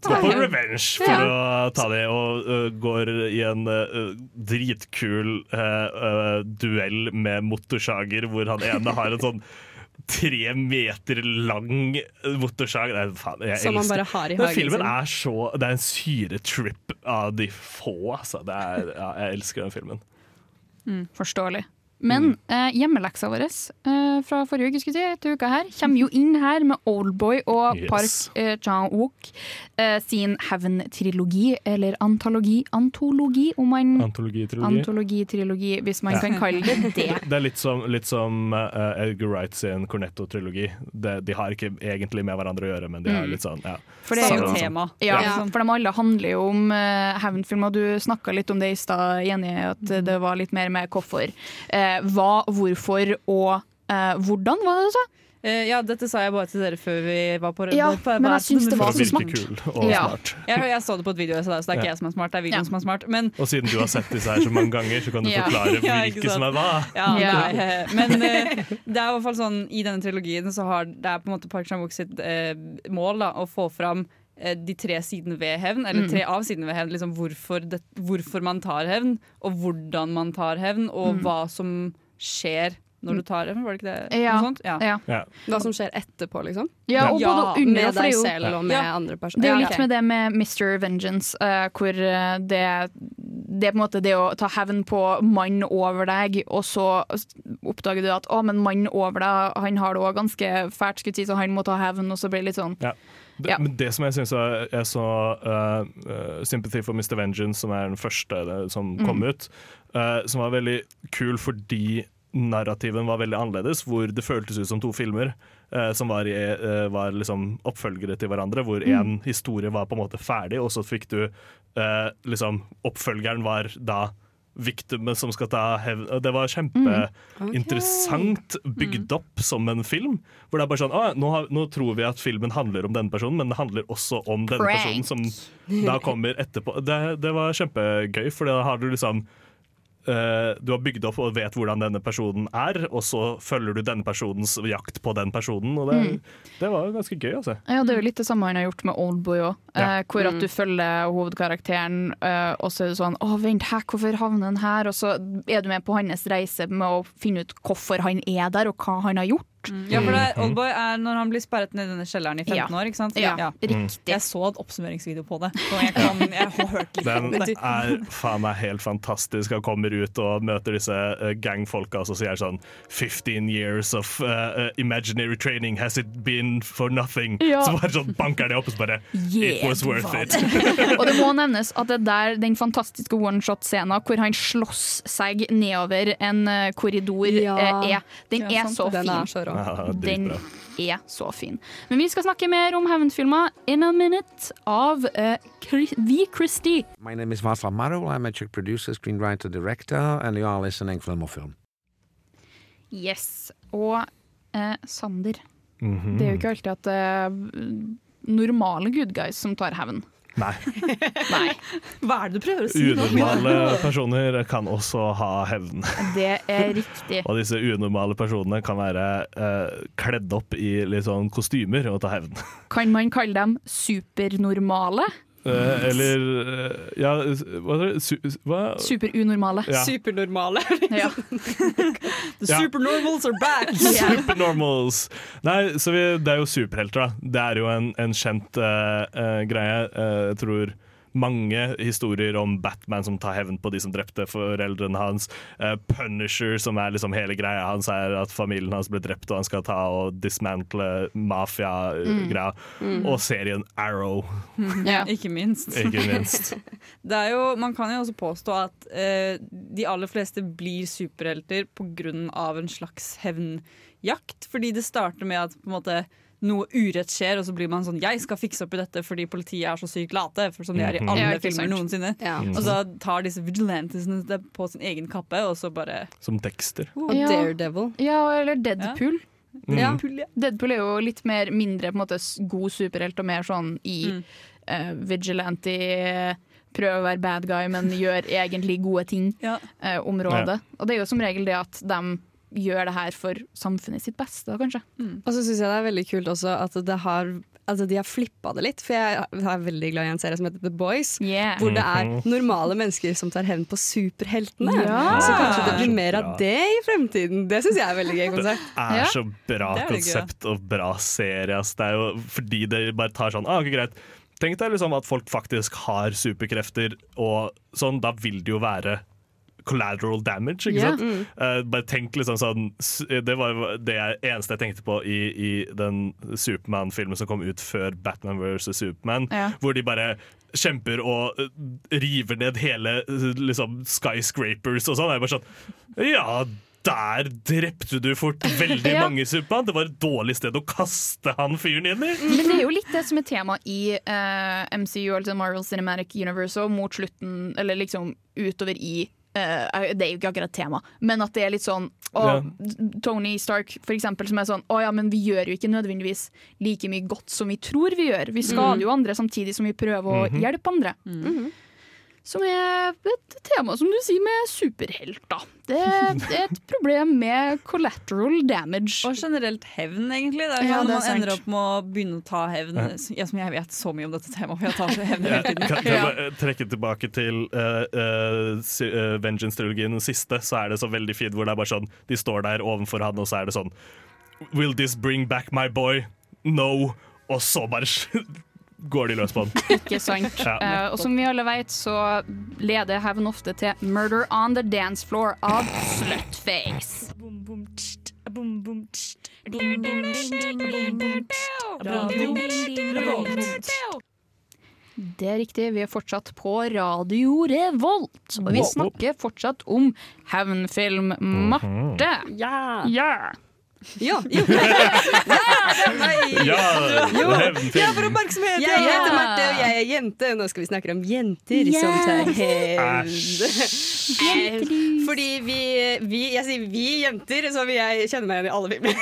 Ta gå på revenge for å ta det, og uh, går i en uh, dritkul uh, duell med motorsager, hvor han ene har en sånn tre meter lang motorsag. Nei, faen, jeg Som han bare har i hagen sin. filmen er så Det er en syretrip av de få, altså. Det er, ja, jeg elsker den filmen. Mm, forståelig. Men eh, hjemmeleksa vår eh, fra forrige uke skulle si, til uka her, kommer jo inn her med Oldboy og Yes. Park eh, Chan-wook eh, sin hevntrilogi, eller antologi, antologi, om man Antologitrilogi. Antologitrilogi, hvis man Ja. kan kalle det det. Det er litt som, litt som uh, Edgar Wright sin Cornetto-trilogi. De har ikke egentlig med hverandre å gjøre, men de har Mm. litt sånn ja. For det er jo Samme- Ja, Ja. for de alle handler jo om uh, hevnfilmer. Du snakka litt om det i stad, Jenny, at Mm. det var litt mer med hvorfor. Eh, hva, hvorfor og eh, hvordan, var det du sa? Eh, ja, dette sa jeg bare til dere før vi var på Ja, på- men jeg syns det var så smart. kul og Ja. smart. Jeg, jeg så det på et video, så det er ikke Ja. jeg som er smart, det er videoen som er smart. Men Og siden du har sett disse her så mange ganger, så kan du Ja. forklare Ja, hvilke som er hva. Ja, Ja. nei, eh, men uh, det er i hvert fall sånn i denne trilogien så har det er på en måte Park Chan-wook sitt uh, mål da, å få fram eh, de tre sidene ved hevn, eller Mm. tre av sidene ved hevn. Liksom hvorfor, det, hvorfor man tar hevn, og hvordan man tar hevn, og Mm. hva som skjer når du tar hevn. Var det ikke det? Ja. Noe sånt? Ja. Ja. Hva som skjer etterpå, liksom? Ja, og både under, med deg selv og med Ja. andre personer. Det er jo Ja, litt ok. med det med Mr. Vengeance, uh, hvor eh, det det er på en måte det å ta hevn på mann over deg, og så oppdager du at å, men mann over deg, han har det òg ganske fælt, skulle si, så han må ta hevn, og så blir det litt sånn Ja. Det, Ja. Men det som jeg syns er, er så uh, uh, Sympathy for Mr. Vengeance, som er den første det, som kom Mm. ut, uh, som var veldig kul fordi narrativen var veldig annerledes, hvor det føltes ut som to filmer. uh, som var, uh, var liksom oppfølgere til hverandre, hvor Mm. historie var på en måte ferdig, og så fikk du uh, liksom Oppfølgeren var da victimet som skal ta hevn. Det var kjempeinteressant bygd opp som en film. Hvor det er bare sånn «Å, nå, har, nå tror vi at filmen handler om denne personen, men det handler også om denne Prank. personen som da kommer etterpå. Det, det var kjempegøy, for da har du liksom du har bygd opp og vet hvordan denne personen er, og så følger du denne personens jakt på den personen. Og det, Mm. det var ganske gøy, altså. Ja, Det er jo litt det samme han har gjort med Oldboy òg. Ja. hvor at Mm. du følger hovedkarakteren, eh, og så er det sånn Å, vent, her, hvorfor havner han her? Og så er du med på hans reise med å finne ut hvorfor han er der, og hva han har gjort. Ja, for det, Oldboy er når han blir sperret ned i denne kjelleren i 15 Ja. år. ikke sant? Ja, riktig. Jeg så en oppsummeringsvideo på det. Så jeg, kan, jeg har hørt litt om Den er faen meg helt fantastisk. Han kommer ut og møter disse uh, gangfolka og så sier sånn 15 years of uh, imaginary training, has it been for nothing? Ja. Så bare sånn banker det opp og så bare It was worth it. og det må nevnes at det der den fantastiske one-shot-scenen hvor han slåss seg nedover en korridor, Ja. er Den Ja, er sant. så Den fin. er så Ja, den er så fin. Men vi skal snakke mer om hevnfilmer in a minute av uh, Chri- The Christie. My name is Václav Marul. I'm a Czech producer, screenwriter, director, and you are listening Film or Film. Yes. Og uh, Sander. Mhm. Det er jo ikke alltid at det er normale good guys som tar hevn. Nei. Nei. Hva er det du prøver å si nå? Unormale personer kan også ha hevn. Det er riktig. Og disse unormale personene kan være uh, kledd opp i litt sånn kostymer og ta hevn. Kan man kalle dem supernormale? Eh, eller eh, Ja, hva? Su hva? Superunormale. Ja. Supernormale. Ja. The supernormals are back! Supernormals! Nei, så vi, det er jo superhelter, da. Det er jo en, en kjent uh, uh, greie. Eh, jeg tror mange historier om Batman som tar hevn på de som drepte foreldrene hans. Eh, Punisher, som er liksom hele greia hans, er at familien hans ble drept, og han skal ta og dismantle mafia-greia. Mm. Og serien Arrow, Ja. Ikke minst. ikke minst. Det er jo, man kan jo også påstå at uh, de aller fleste blir superhelter pga. en slags hevnjakt. Fordi det starter med at på en måte, noe urett skjer, og så blir man sånn 'jeg skal fikse opp i dette fordi politiet er så sykt late'. For som de er i Mhm. alle Ja, filmer sant. noensinne. Ja. Og så tar disse vigilantesene det på sin egen kappe, og så bare Som Dexter. Og Ja. Daredevil. Ja, eller Deadpool. Deadpool, Ja. Deadpool er jo litt mer mindre på en måte, god superhelt og mer sånn i Mm. uh, vigilante Prøve å være bad guy, men gjør egentlig gode ting. Ja. eh, området. Og det er jo som regel det at de gjør det her for samfunnet sitt beste, kanskje. kanskje. Og så syns jeg det er veldig kult også at det har Altså de har flippa det litt, for jeg er veldig glad i en serie som heter The Boys. Yeah. Hvor det er Mhm. normale mennesker som tar hevn på superheltene. Ja. Så kanskje det Det blir mer av det i fremtiden. Det syns jeg er veldig gøy konsept. er så bra Det er konsept og bra serie. Det er jo fordi det bare tar sånn ah, ikke greit. Tenk deg liksom at folk faktisk har superkrefter, og sånn, da vil det jo være collateral damage, ikke yeah. sant? Uh, bare tenk liksom sånn Det var det eneste jeg tenkte på i, i den Supermann-filmen som kom ut før Batman vs. Superman, yeah. hvor de bare kjemper og eh, river ned hele eh, liksom, skyscrapers og sånn. Jeg bare sånn Ja, der drepte du fort veldig Ja. mange Supermann. Det var et dårlig sted å kaste han fyren inn i. Men det er jo litt det som er tema i uh, MCU, altså Marvel Cinematic Universe, og mot slutten, eller liksom utover i eh, det er jo ikke akkurat tema, men at det er litt sånn å, Tony Stark for eksempel, som er sånn Å ja, men vi gjør jo ikke nødvendigvis like mye godt som vi tror vi gjør. Vi skader jo andre samtidig som vi prøver å Mhm. hjelpe andre. Som er et tema, som du sier, med superhelter. Det, det er et problem med collateral damage. Og generelt hevn, egentlig. Det er Ja, når er man ender opp med å begynne å ta hevn. Ja, som jeg vet så mye om dette temaet, for jeg tar så hevn hele tiden. Ja, kan, kan jeg bare trekke tilbake til uh, uh, uh, Vengeance-trilogien, den siste, så er det så veldig fint hvor det er bare sånn De står der ovenfor han, og så er det sånn Will this bring back my boy? No. Og så bare går de løs på den. Ikke sant. Ja. Uh, og som vi alle vet, så leder hevn ofte til 'Murder on the Dance Floor' av Slutface. Det er riktig, vi er fortsatt på Radio Revolt. Og vi snakker fortsatt om hevnfilm. Marte. Ja. Ja. Ja, jo. Ja, Jo. Ja, for oppmerksomhet! Jeg Ja. heter Marte, og jeg er jente. Nå skal vi snakke om jenter som tar hevn. Eh, Fordi vi, vi Jeg sier vi jenter, så vil jeg kjenne meg igjen i alle filmer.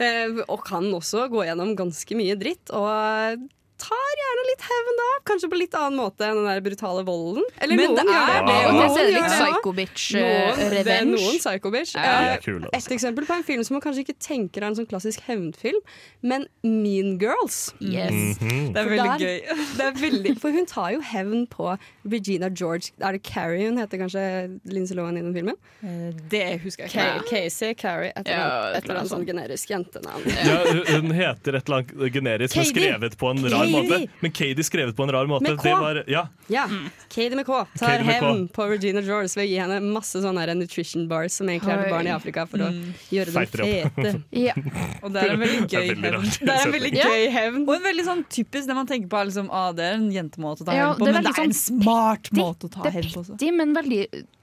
Eh, og kan også gå gjennom ganske mye dritt. Og tar gjerne litt hevn da. Kanskje på litt annen måte enn den der brutale volden. Eller Men noen det gjør er det. det, og og noen det er litt gjør det også. psycho bitch, eh, Noen- Det revenge. noen psycho bitch. Ja. Eh, altså. Et eksempel på en film som man kanskje ikke tenker er en sånn klassisk hevnfilm, men Mean Girls. Yes. Mhm. Det er veldig der- gøy. Det er veldig, for hun tar jo hevn på Regina George. Er det Carrie hun heter kanskje Lindsay Lohan i den filmen? Eh, Det husker jeg ikke. Casey Carrie, et eller annet, sånn generisk jentenavn. Ja, hun- heter et eller annet generisk, men skrevet på en rar Katie. måte. Men Katie skrevet på en rar måte. Med K. Det var, ja. Ja, Katie med K tar hevn på Regina George ved å gi henne masse sånne nutrition bars som egentlig er til barn i Afrika for å Mm. gjøre dem fete. Ja. Og det er en veldig er gøy hevn. Det er en veldig gøy hevn. Og en veldig sånn typisk det man tenker på er liksom, ah, det er en jentemåte å ta Ja, hevn på, det er men det er en sånn smart måte å ta Det er hevn på også. petty, men veldig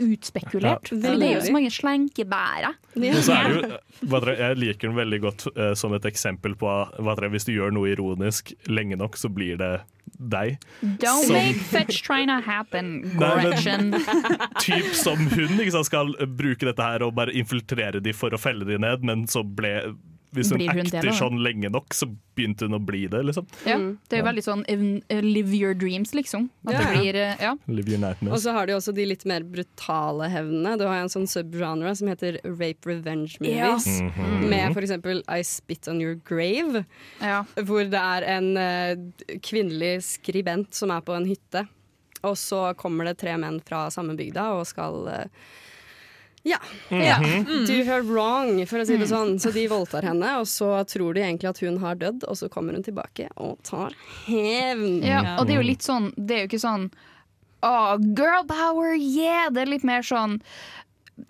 utspekulert. Ja. Det er jo så mange slankebærer. Er det jo, hva dere, jeg liker den veldig godt uh, som et eksempel på hva dere, hvis du gjør noe ironisk lenge nok, så blir det deg. Don't Som- make fetch trying to happen, Nei, Gretchen. Typ som hun ikke sant, skal bruke dette her og bare infiltrere de for å felle de ned, men så ble Hvis hun, Blir hun acter sånn lenge nok, så begynte hun å bli det, liksom. Ja, det er jo veldig sånn eh, live your dreams, liksom. At Ja, det blir eh, Ja. Live your nightmares. Og så har de også de litt mer brutale hevnene. Du har en sånn subgenre som heter rape revenge movies. Ja. -hmm. Med for eksempel I Spit On Your Grave. Ja. Hvor det er en uh, kvinnelig skribent som er på en hytte. Og så kommer det tre menn fra samme bygda og skal eh, ja. ja. Do her wrong, for å si det sånn. Så de voldtar henne, og så tror de egentlig at hun har dødd, og så kommer hun tilbake og tar hevn. ja. Og det er jo litt sånn Det er jo ikke sånn Oh, girl power, yeah! Det er litt mer sånn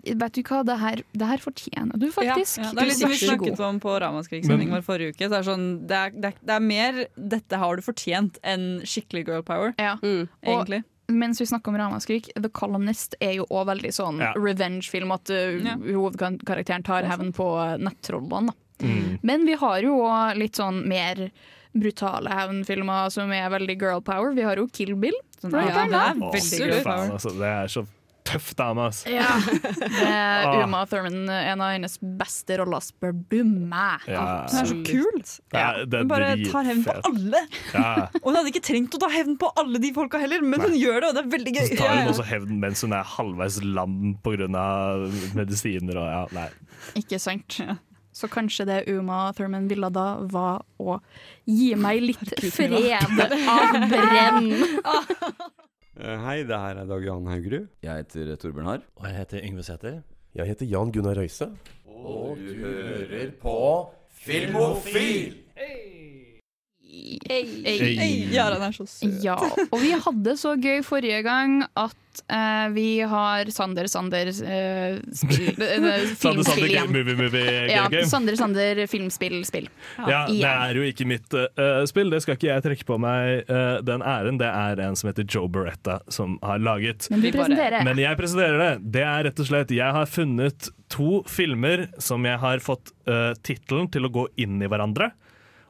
Vet du hva, det her, det her fortjener du faktisk. Ja, det er litt som vi snakket om på Ramaskrik-sendingen vår forrige uke. Så det, er sånn, det, er, det, er, det er mer 'dette har du fortjent' enn skikkelig girl power. Ja. Egentlig. Og mens vi snakker om Ramaskrik, The Columnist er jo òg veldig sånn Ja. revenge-film. At uh, Ja. hovedkarakteren tar hevn på nettrollene. Mm. Men vi har jo òg litt sånn mer brutale hevnfilmer som er veldig girl power. Vi har jo Kill Bill. Sånn, ja, det er veldig girl power. altså, det er så tøff dame, altså. Ja. Det er Ah. Uma Thurman, en av hennes beste roller, spør du meg. Ja. Hun er så kul! Ja, Hun bare tar hevn på alle. Ja. Og hun hadde ikke trengt å ta hevn på alle de folka heller, men hun gjør det, og det er veldig gøy. Så tar hun også hevn mens hun er halvveis lam pga. medisiner og ja, nei. Ikke sant? Så kanskje det Uma Thurman ville da, var å gi meg litt fred av brenn. Eh, Hei, det her er Dag Jan Haugerud. Jeg heter Torbjørn Harr. Og jeg heter Yngve Sæther. Jeg heter Jan Gunnar Røise. Og du hører på Filmofil! Hey. Ja, den er så søt. Ja, og vi hadde så gøy forrige gang at eh, vi har Sander Sander eh, spill, eh, Sander Sander movie movie Ja, game. Sander Sander filmspill spill. Ja, det er jo ikke mitt uh, spill, det skal ikke jeg trekke på meg uh, den æren. Det er en som heter Joe Beretta som har laget. Men presenterer. Men jeg presenterer det. Det er rett og slett Jeg har funnet to filmer som jeg har fått uh, tittelen til å gå inn i hverandre.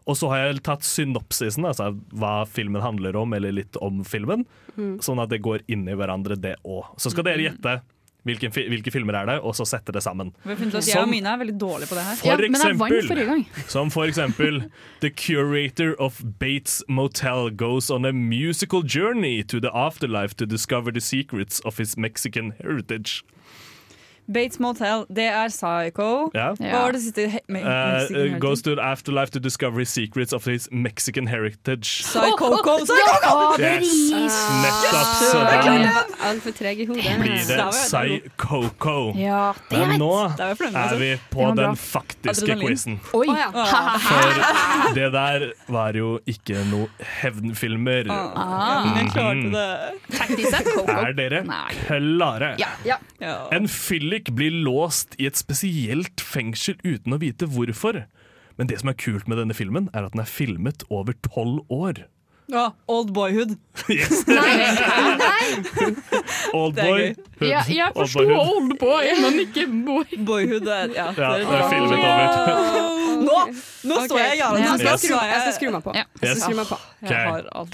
Og så har jeg tatt synopsisen, altså hva filmen handler om, eller litt om filmen. Mm. Sånn at det går inn i hverandre, det òg. Så skal dere gjette Hvilke, hvilke filmer er det, og så sette det sammen. Jeg og mine er veldig dårlige på det her. For eksempel, som for eksempel The curator of Bates Motel goes on a musical journey to the afterlife to discover the secrets of his Mexican heritage. Bates Motel, det er Psycho. Ja. Hva var det siste? He me Uh, uh, goes to afterlife to discover secrets of his Mexican heritage. Psycho-co, Psycho-co! Yes. Nettopp. Så da. Altfor treg i hodet. blir det Psycho-co Ja, det Men nå er vi er vi altså. på den faktiske quizen. For det der var jo ikke noe hevnfilmer. Ah. Mm. Er dere klare? Ja. En fyllik blir låst i et spesielt fengsel uten å vite hvorfor. Men det som er kult med denne filmen, er at den er filmet over tolv år. Ja, Old Boyhood. Yes. Oldboy. Ja, jeg forsto Oldboy, men ikke boy. Boyhood er ja, Ja, det er filmet over. Nå, nå står jeg i Jarlen. Jeg Yes. jeg skal skru meg på. Jeg skal Yes. skru meg på.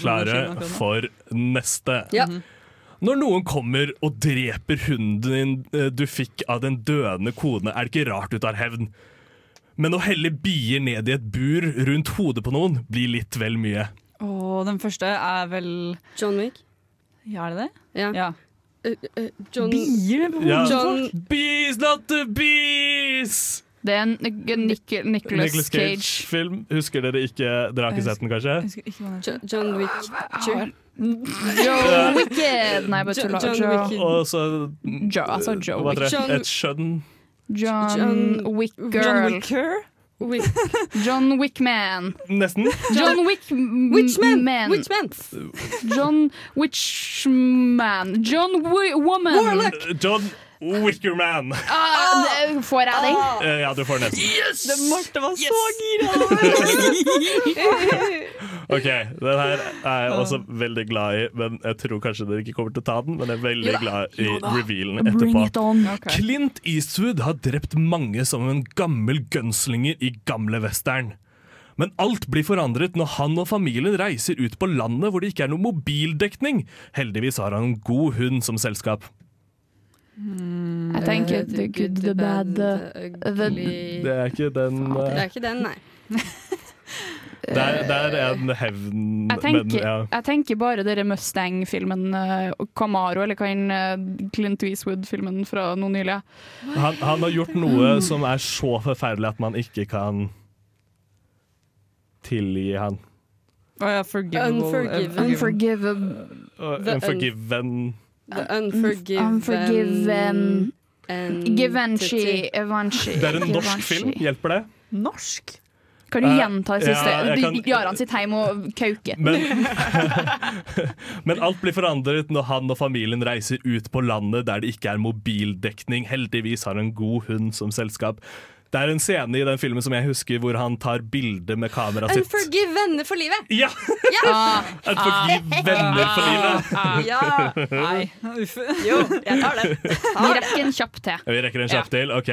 Klare for neste. Ja. Når noen kommer og dreper hunden din eh, du fikk av den døende kone, er det ikke rart du tar hevn. Men å helle bier ned i et bur rundt hodet på noen blir litt vel mye. Og den første er vel John Wick. Ja, er det det? Ja. Ja. Uh, uh, John Bier på Ja. hodet? John Bees, not the bees! Det er en Nicolas Cage. Cage-film. Husker dere ikke? Dere har ikke sett den, kanskje? John Wick. Chu- Joe Wicked! Nei, bare Jo- tulla. John Wicked. Og så Joe, altså Joe hva heter det? John- Et skjønn John John- Wick John Girl. Wicker? Wick. John Wickman. Nesten. John Wick Witchman! Man. Witchman! John Witchman. John Wi Woman. Warlock! John Wickerman. Ah, det- får jeg den? Eh, Ja, du får nesten. Det Marte var så gira! Ok, Den her er jeg også veldig glad i, men jeg tror kanskje dere ikke kommer til å ta den. Men jeg er veldig glad i revealen Bring it etterpå. on. Clint Eastwood har drept mange som en gammel gunslinger i gamle western. Men alt blir forandret når han og familien reiser ut på landet hvor det ikke er noe mobildekning. Heldigvis har han en god hund som selskap. Jeg tenker the good, the bad, the, ugly Det er ikke den Det eh, er ikke den, nei. Det er, det er en hevn, jeg tenker, men ja. jeg tenker bare dere Mustang-filmen, uh, Camaro, eller hva enn uh, Clint Eastwood-filmen fra noe nylig. Han, han har gjort noe som er så forferdelig at man ikke kan tilgi han. Å ja, forgivable. Unforgiven. Unforgivable. The En The Unforgiven Unforgiven. Givenchy. Evanchi. Det er en norsk film, hjelper det? Norsk? Kan du Eh, gjenta det siste? ja, kan- Jaran sitter hjemme og kauker. Men, men alt blir forandret når han og familien reiser ut på landet der det ikke er mobildekning. Heldigvis har han en god hund som selskap. Det er en scene i den filmen som jeg husker hvor han tar bilde med kameraet sitt. Unforgive venner for livet! Ja! Ah, Unforgive forgiv venner for livet. Ja! Nei. Uff. Jo, jeg tar den. Vi rekker en kjapp til. Vi rekker en kjapp til. Ok.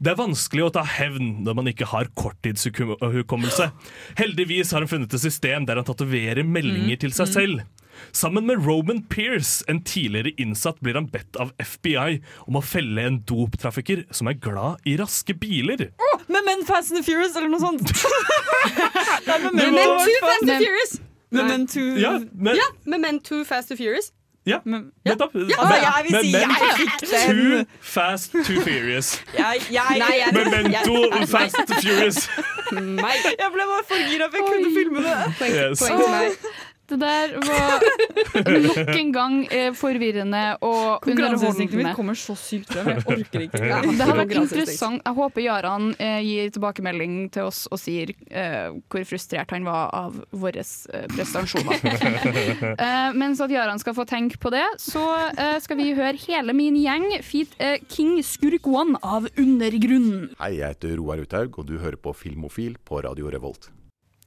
Det er vanskelig å ta hevn når man ikke har korttidshukommelse. Heldigvis har han funnet et system der han tatoverer meldinger til seg selv. Sammen med Roman Pierce, en tidligere innsatt, blir han bedt av FBI om å felle en doptrafikker som er glad i raske biler. Åh, Med Men Fast and the Furious, eller noe sånt! Med Men Men Too Fast and Furious! Med Men Too Ja, men, Ja, med Men Too Fast and Furious. ja, nettopp. Altså, jeg vil si Men- jeg fikk. Too fast, too furious. Jeg, jeg, Nei, jeg- Memento fast, furious. Jeg ble bare for gira, for jeg kunne filme det. Poeng, Yes. poeng til meg. Det der var nok en gang eh, forvirrende og underholdende. mitt kommer så sykt frem. Jeg orker ikke. Ja. Det har vært interessant. Jeg håper Jaran eh, gir tilbakemelding til oss og sier eh, hvor frustrert han var av våre eh, prestasjoner. eh, mens at Jaran skal få tenke på det, så eh, skal vi høre hele min gjeng feat eh, King Skurk One av Undergrunnen. Hei, jeg heter Roar Uthaug, og du hører på Filmofil på Radio Revolt.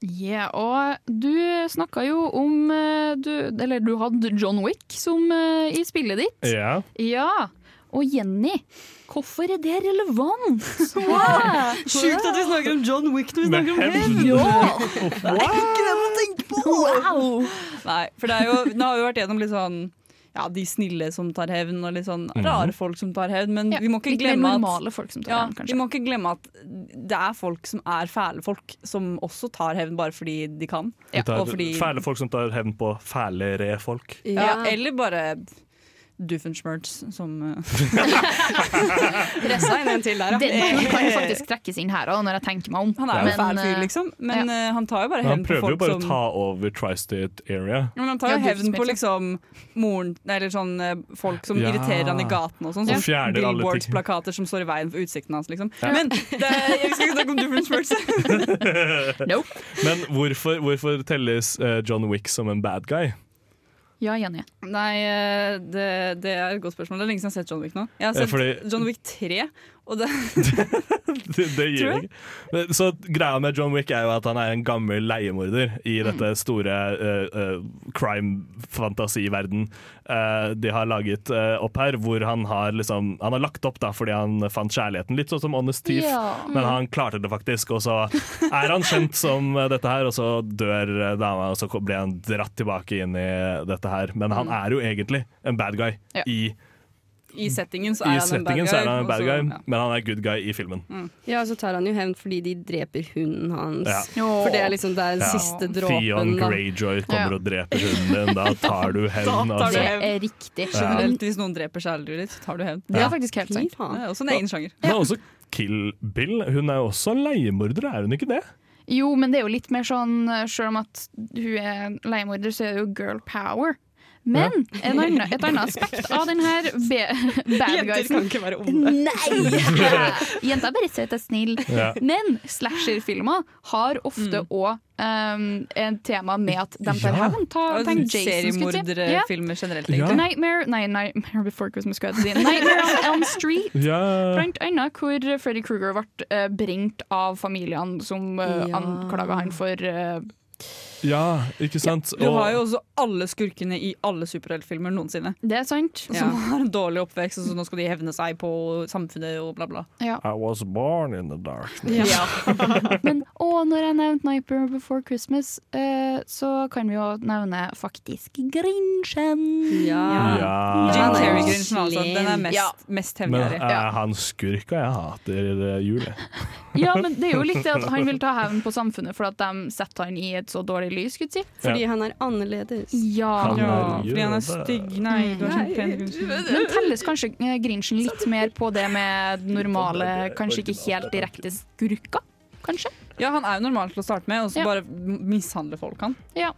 Ja, og du snakka jo om eh, du, Eller du hadde John Wick som eh, i spillet ditt. Ja. Ja. Og Jenny, hvorfor er det relevant? Sjukt at vi snakker om John Wick når vi snakker om hevn! Ja. Det er ikke det man tenker på! Wow! Nei, for det er jo, nå har vi vært gjennom litt sånn ja, de snille som tar hevn, og litt sånn rare folk som tar hevn. Men Ja, vi må ikke glemme at normale folk som tar ja, hevn, kanskje. Vi må ikke glemme at det er folk som er fæle folk, som også tar hevn bare fordi de kan. Ja. tar og fordi, Fæle folk som tar hevn på fælere folk. ja, eller bare Doofenshmirtz som eh, Pressa inn en til der, Den turen kan jo faktisk trekkes inn her òg, når jeg tenker meg om. Han er jo fæl fyr, eh, liksom. Men ja. eh, han tar jo bare hevn på folk som Han prøver jo bare å som ta over Tri-State Area. Men han tar Ja, jo hevn på liksom moren Eller sånn folk som Ja. irriterer han i gaten og sånn. Sånn ting. Billboards-plakater som står i veien for utsikten hans, liksom. Ja. Men det, jeg skal ikke snakke om Doofenshmirtz. Men hvorfor, hvorfor telles John Wick som en bad guy? Ja, Jenny. Nei, eh, det, det er et godt spørsmål. Det er lenge siden jeg har sett John Wick nå. Jeg har Ja, sett fordi- John Wick 3, og det det, det gir jeg ikke. Så greia med John Wick er jo at han er en gammel leiemorder i Mm. dette store uh, uh, crime-fantasiverden uh, de har laget opp her, hvor han har liksom Han har lagt opp da fordi han fant kjærligheten, litt sånn som Honest Thief, Ja. men han klarte det faktisk, og så er han kjent som dette her, og så dør dama, og så blir han dratt tilbake inn i dette her. Men han Mm. er jo egentlig en bad guy Ja. i I settingen så i er han en bad guy. så er han en bad så- guy, ja. men han er good guy i filmen. Ja, så tar han jo hevn fordi de dreper hunden hans. Ja. For det er liksom det er den Ja. siste dråpen. Theon Greyjoy kommer Ja. og dreper hunden din, da tar du hevn. Altså. Det er riktig. Ja. Generelt, hvis noen dreper kjæledyret ditt, så tar du hevn. Det er faktisk helt sant. Det er også en egen sjanger. Men også Kill Bill, hun er jo også leiemorder, er hun ikke det? Jo, men det er jo litt mer sånn Selv om at hun er leiemorder, så er det jo girl power. Men en annen, et annet aspekt av den her guysen bad Jenter kan ikke være onde. Nei! Jenta er bare søt og snill. Ja. Men slasherfilmer har ofte òg um, en tema med at de tar Ja. hevn. Ja. Seriemorderfilmer generelt, Ja. Nightmare Nei, Nightmare Before Christmas si. Nightmare on Elm Street. Ja. Blant annet hvor Freddy Krueger ble uh, brent av familiene som uh, Ja. anklaga han for eh, Ja, ikke sant? Du har jo også alle skurkene i alle superheltfilmer noensinne. Det er sant. Som har en dårlig oppvekst, og så nå skal de hevne seg på samfunnet og bla, bla. Ja. I was born in the darkness. Ja. Men å, når jeg nevnte 'Niper Before Christmas, eh, så kan vi jo nevne faktisk Grinchen. Ja. Ja. Jim Terry-Grinchen, altså. Den er mest, Ja. mest Men er han skurka jeg hater i julet? Ja, men det er jo litt det at han vil ta hevn på samfunnet for at de setter han i et så dårlig lys, skulle jeg si. Fordi han er annerledes. Ja. Han er Ja, fordi han er stygg. Nei, du har sånn pen. Men telles kanskje eh, Grinchen litt mer på det med normale, kanskje ikke helt direkte skurker? Kanskje? Ja, han er jo normal til å starte med, og så Ja. bare mishandler folk, han. Ja.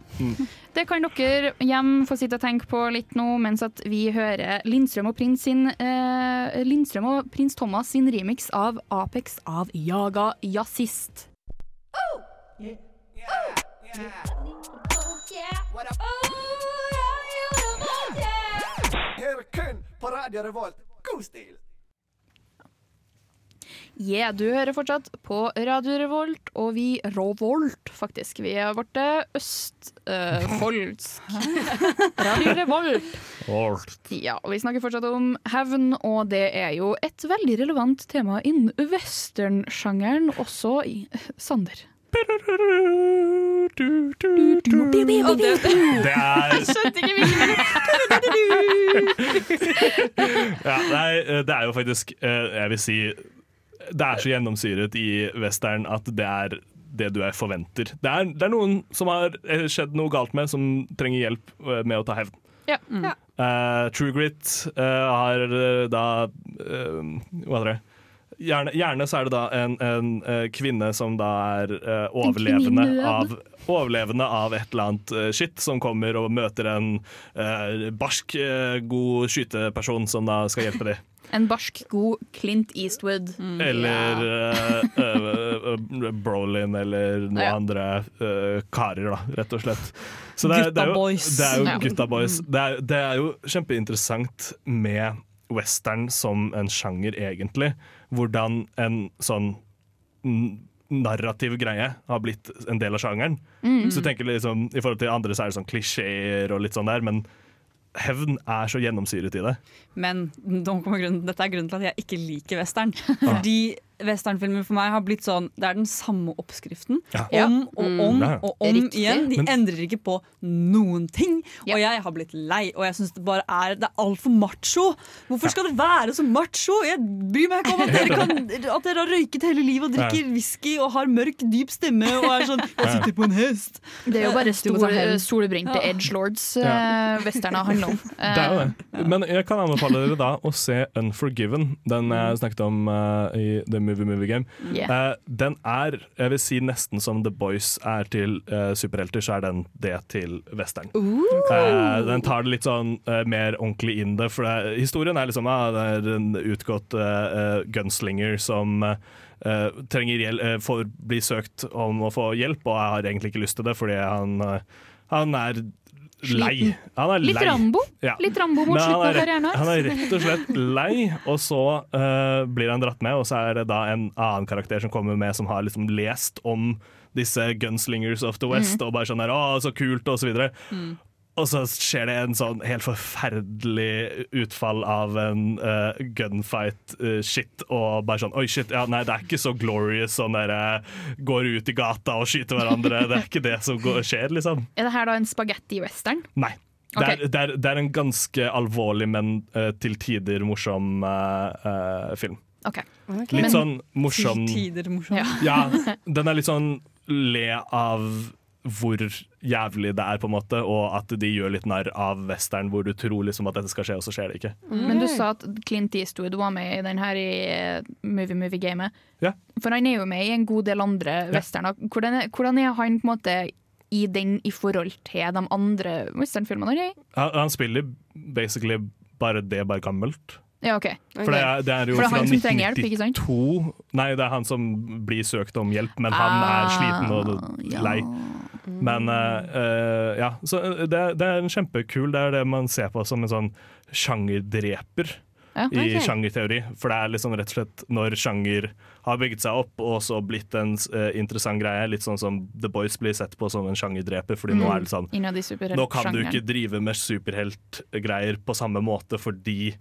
Det kan dere hjem få sitte og tenke på litt nå, mens at vi hører Lindstrøm og prins sin eh, Lindstrøm og prins Thomas sin remix av Apex av Jaga Jazzist. Hør kun på Radio Revolt. God stil! Yeah, du hører fortsatt på Radio Revolt, og vi Rovolt, faktisk. Vi er blitt østfoldsk. Radio Revolt. Volt. Ja, og vi snakker fortsatt om hevn, og det er jo et veldig relevant tema innen westernsjangeren også i Sander. Det er skjønte ikke hvilken ja, nei, eh, det er jo faktisk eh, Jeg vil si Det er så gjennomsyret i western at det er det du er forventer. Det er, det er noen som har eh, skjedd noe galt med, som trenger hjelp med å ta hevn. Ja. Eh, True Grit uh, har da uh, Hva heter det? Gjerne, gjerne så er det da en, en eh, kvinne som da er uh, overlevende av, overlevende av et eller annet uh, shit, som kommer og møter en uh, barsk, eh, god skyteperson som da skal hjelpe dem. En barsk, god Clint Eastwood. Eller eh, eh, eh, Brolin eller noen Ja. andre eh, karer, da, rett og slett. Så det, er- det er jo, boys. Det er jo Ja. gutta boys. Det er, det er jo kjempeinteressant med western som en sjanger, egentlig. Hvordan en sånn narrativ greie har blitt en del av sjangeren. Mm. Så du tenker liksom, I forhold til andre så er det sånn klisjeer og litt sånn der, men hevn er så gjennomsyret i det. Men nå kommer grunnen, dette er grunnen til at jeg ikke liker western. Fordi westernfilmer for meg har blitt sånn Det er den samme oppskriften Ja. om og Mm. om Ja, ja. og om Riktig. igjen. De Men- endrer ikke på noen ting. Og jeg har blitt lei, og jeg syns det bare er Det er altfor macho. Hvorfor skal det være så macho? Jeg bryr meg ikke om at dere, kan, at dere har røyket hele livet og drikker Ja. whisky og har mørk, dyp stemme og er sånn Jeg sitter på en hest. Det er jo bare store, må ta stor, solbrente Ja. edgelords Ja. uh, westerner handler om. Det er jo det. Men jeg kan anbefale dere da å se Unforgiven, den jeg snakket om uh, i The Movie Movie Game. Yeah. Uh, den er, jeg vil si nesten som The Boys er til uh, superhelter, så er den det til western. Uh, den tar det litt sånn mer ordentlig inn det, for det, historien er liksom det er en utgått gunslinger som trenger hjelp, får bli søkt om å få hjelp, og jeg har egentlig ikke lyst til det, fordi han, han er lei. Han er Litt lei. Rambo. Ja. Litt Rambo mot slutten av er karrieren hans. Han er rett og slett lei, og så uh, blir han dratt med, og så er det da en annen karakter som kommer med, som har liksom lest om disse gunslingers of the west, mm. og bare sånn her å, så kult, og så videre. Mm. Og så skjer det en sånn helt forferdelig utfall av en uh, gunfight-shit, og bare sånn Oi, shit, ja, nei, det er ikke så glorious sånn der eh, går ut i gata og skyter hverandre. Det er ikke det som går, skjer, liksom. Er det her da en spagetti-western? Nei. Det er, okay. det, er, det er en ganske alvorlig, men uh, til tider morsom eh, eh, film. Ok. Litt Men- sånn morsom Til tider morsom. Ja, den er litt sånn le av hvor jævlig det er, på en måte, og at de gjør litt narr av western, hvor du tror liksom at dette skal skje, og så skjer det ikke. Men du sa at Clint Eastwood var med i den her i eh, Movie Movie Gamet. Ja. For han er jo med i en god del andre Ja. westerner. Hvordan, hvordan er han på en måte i den i forhold til de andre westernfilmene han er i? Han, han spiller basically bare det, bare gammelt. Ja, okay. For det er, det er jo For det er fra han som trenger hjelp, ikke sant? 1992. Nei, det er han som blir søkt om hjelp, men han er Ah, sliten og ja. Men eh, eh, ja, så det, det er en kjempekul Det er det man ser på som en sånn sjangerdreper. Ja, I ok. sjangerteori. For det er liksom rett og slett når sjanger har bygget seg opp og så blitt en uh, interessant greie, litt sånn som The Boys blir sett på som en sjangerdreper, fordi nå Mm, er det sånn i superheltsjangeren. Nå kan du ikke drive med superheltgreier på samme måte fordi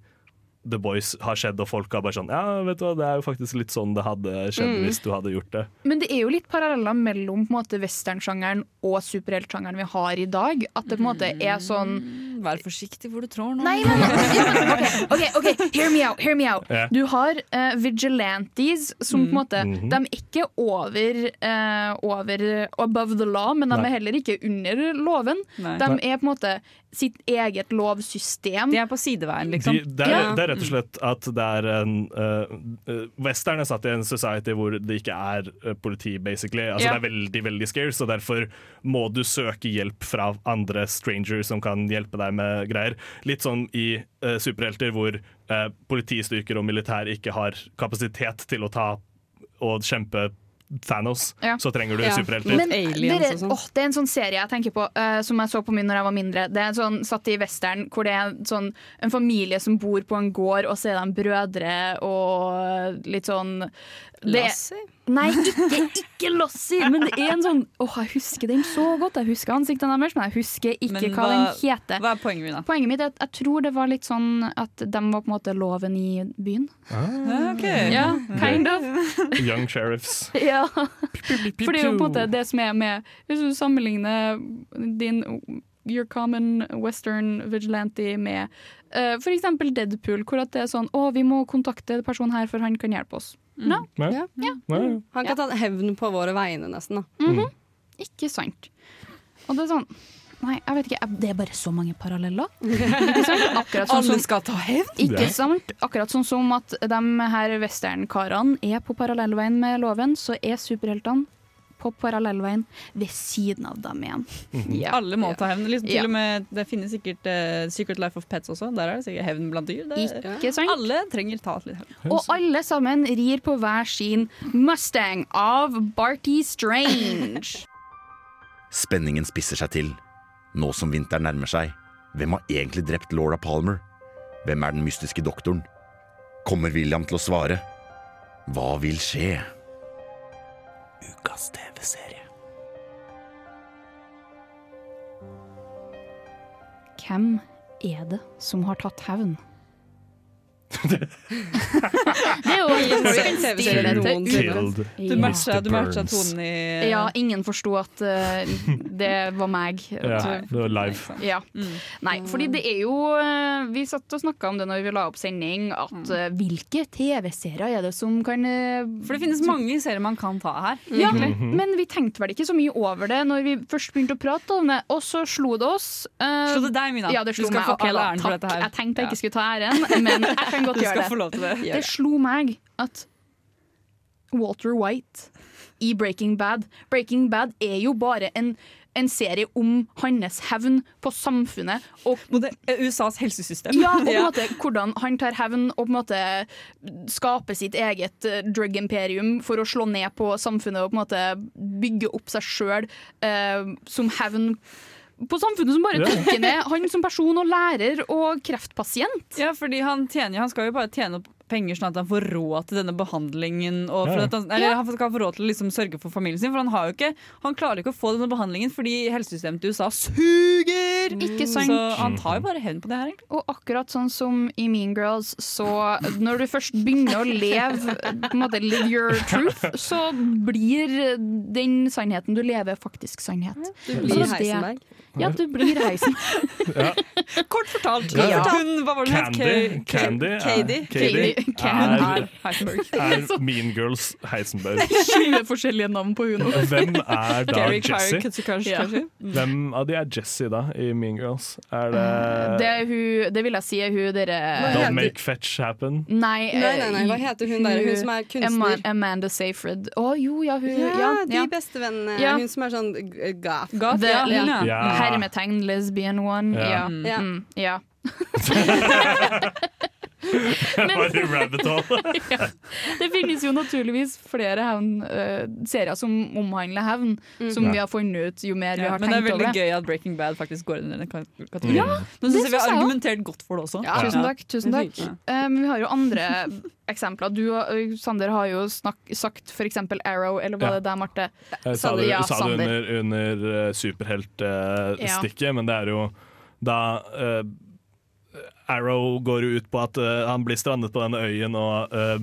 The Boys har skjedd, og folk har bare sånn Ja, vet du hva, det er jo faktisk litt sånn det hadde skjedd Mm. hvis du hadde gjort det. Men det er jo litt paralleller mellom på en måte westernsjangeren og superheltsjangeren vi har i dag. At det på en måte er sånn Vær forsiktig hvor du trår nå. Nei, men, ja, men OK, ok, ok, hear me out. Hear me out. Yeah. Du har uh, vigilantes som på en måte Mhm. De er ikke over, uh, over above the law, men de Nei. er heller ikke under loven. Nei. De er på en måte sitt eget lovsystem. De er på sideveien, liksom. De, det, er, Ja. det er rett og slett at det er en uh, Western er satt i en society hvor det ikke er uh, politi, basically. Altså Ja. Det er veldig veldig scarce, og derfor må du søke hjelp fra andre strangers som kan hjelpe deg med greier. Litt sånn i uh, superhelter hvor uh, politistyrker og militær ikke har kapasitet til å ta og kjempe Thanos, Ja. så trenger du Ja. superhelter. Men dere, åh, det er en sånn serie jeg tenker på uh, som jeg så på min når jeg var mindre. Det er en sånn satt i western hvor det er en, sånn, en familie som bor på en gård, og så er de brødre og litt sånn det, Lassie? Nei, ikke, ikke Lassie, men det er en sånn Åh, jeg husker den så godt. Jeg husker ansiktene deres, men jeg husker ikke Men hva, hva- den heter. Hva er poenget mitt, da? Poenget mitt er at jeg tror det var litt sånn at de var på en måte loven i byen. Ah. Ok. Ja, kind of. Young sheriffs. Ja. For det er jo på en måte det som er med Hvis du sammenligner din Your common western vigilante med uh, f.eks. Deadpool, hvor at det er sånn Å, vi må kontakte personen her, for han kan hjelpe oss. No. Ja. Ja. Han kan ta hevn på våre vegne, nesten. da. Mhm. Ikke sant. Og det er sånn Nei, jeg vet ikke. Det er bare så mange paralleller. Ikke sant? Akkurat sånn Alle skal ta hevn? Ikke sant? Akkurat sånn som at de her westernkarene er på parallellveien med loven, så er superheltene på parallellveien ved siden av dem igjen. Ja. Alle må ta hevn. Liksom, Ja. til og med, det finnes sikkert uh, Secret Life of Pets også. Der er det sikkert hevn blant dyr. Det, Ikke sant? Alle trenger ta litt hevn. Og alle sammen rir på hver sin Mustang av Barty Strange. Spenningen spisser seg til. Nå som vinteren nærmer seg, hvem har egentlig drept Laura Palmer? Hvem er den mystiske doktoren? Kommer William til å svare? Hva vil skje? Ukas TV-serie. Hvem er det som har tatt hevn? Det er jo Ingen TV-serie uten- Du matcha, du matcha tonen i Ja, ingen forsto at uh, det var meg. Ja, det var live. Ja. Nei, fordi det er jo eh, Vi satt og snakka om det når vi la opp sending, at uh, hvilke TV-serier er det som kan uh, For det finnes mange serier man kan ta her. Ja, egentlig. men vi tenkte vel ikke så mye over det når vi først begynte å prate om det, og så slo det oss. eh, Slo det deg, Mina? Ja, det Du slo skal meg. få all da, æren for takk. dette her. Jeg tenkte jeg ikke skulle ta æren, men jeg kan godt gjøre det. få lov til det. Gjør Det det. slo meg at Walter White i Breaking Bad Breaking Bad er jo bare en, en serie om hans hevn på samfunnet. Og USAs helsesystem. Ja, og på en måte hvordan han tar hevn og på en måte skaper sitt eget eh, drug imperium for å slå ned på samfunnet og på en måte bygge opp seg sjøl som hevn på samfunnet som bare tenker trykker ned han som person og lærer og kreftpasient. Ja, fordi han, tjener, han skal jo bare tjene opp penger sånn at han får råd til denne behandlingen. Og for Ja. at han, eller han skal få råd til å liksom sørge for familien sin, for han, har jo ikke, han klarer ikke å få denne behandlingen fordi helsesystemet til USA suger! Ikke sant? Så han tar jo bare hevn på det her, egentlig. Og akkurat sånn som i Mean Girls, så når du først begynner å leve på en måte live your truth, så blir den sannheten du lever, faktisk sannhet. du blir Så det- Heisenberg. Ja, du blir heisen. Ja. Kort fortalt. Ja. Hun, hva var det hun het? Candy, Candy, er- Katie. Candy er- er Heisenberg. Er Mean Girls Heisenberg. 20 forskjellige navn på hun. Hvem er da? Katsukashi, Ja. kanskje? Hvem av de er Jessie da i Mean Girls? Er det, Eh, Det, er hun, det vil jeg si er hun dere Don't Make Fetch Happen? Nei, Nei, nei, nei, hva heter hun der? Hun som er kunstner? Amanda Seyfried. Å jo, ja, hun Ja, ja, de ja. bestevennene. Ja. Hun som er sånn gaff. The, ja. ja. Ja. Hermetegn lesbian one. Ja. Ja. Ja. Mm, ja. Hole. ja. Det finnes jo naturligvis flere hevn, uh, serier som omhandler hevn, som Ja. vi har funnet ut jo mer vi har tenkt over. men det er veldig over. gøy at Breaking Bad faktisk går inn i denne kategorien. Ja, Nå det synes jeg vi har også. argumentert godt for det også. Ja, tusen takk. tusen takk. Eh, Men vi har jo andre eksempler. Du og Sander har jo snak, sagt f.eks. Arrow, eller var Ja. det der, Marte? Jeg sa det, Ja, sa det under, under, superheltstikket, uh, men det er jo da eh, Arrow går ut på at uh, han blir strandet på denne øyen og uh,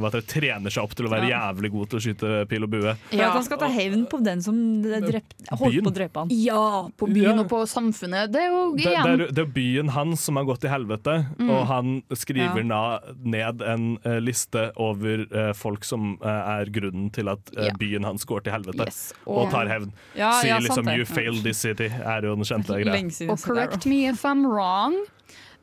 hva det, trener seg opp til å være Ja. jævlig god til å skyte pil og bue. Ja, at han skal ta hevn på den som drept, holdt Byen. på å drepe han. Ja, på byen Ja. og på samfunnet. Det er jo Det, det, er, det er byen hans som har gått til helvete, Mm. og han skriver Ja. ned en uh, liste over folk som er grunnen til at byen hans går til helvete, Yes, og, og- tar hevn. Ja, Sier ja, liksom 'you failed this city', er jo den kjente greia. Og correct me if I'm wrong.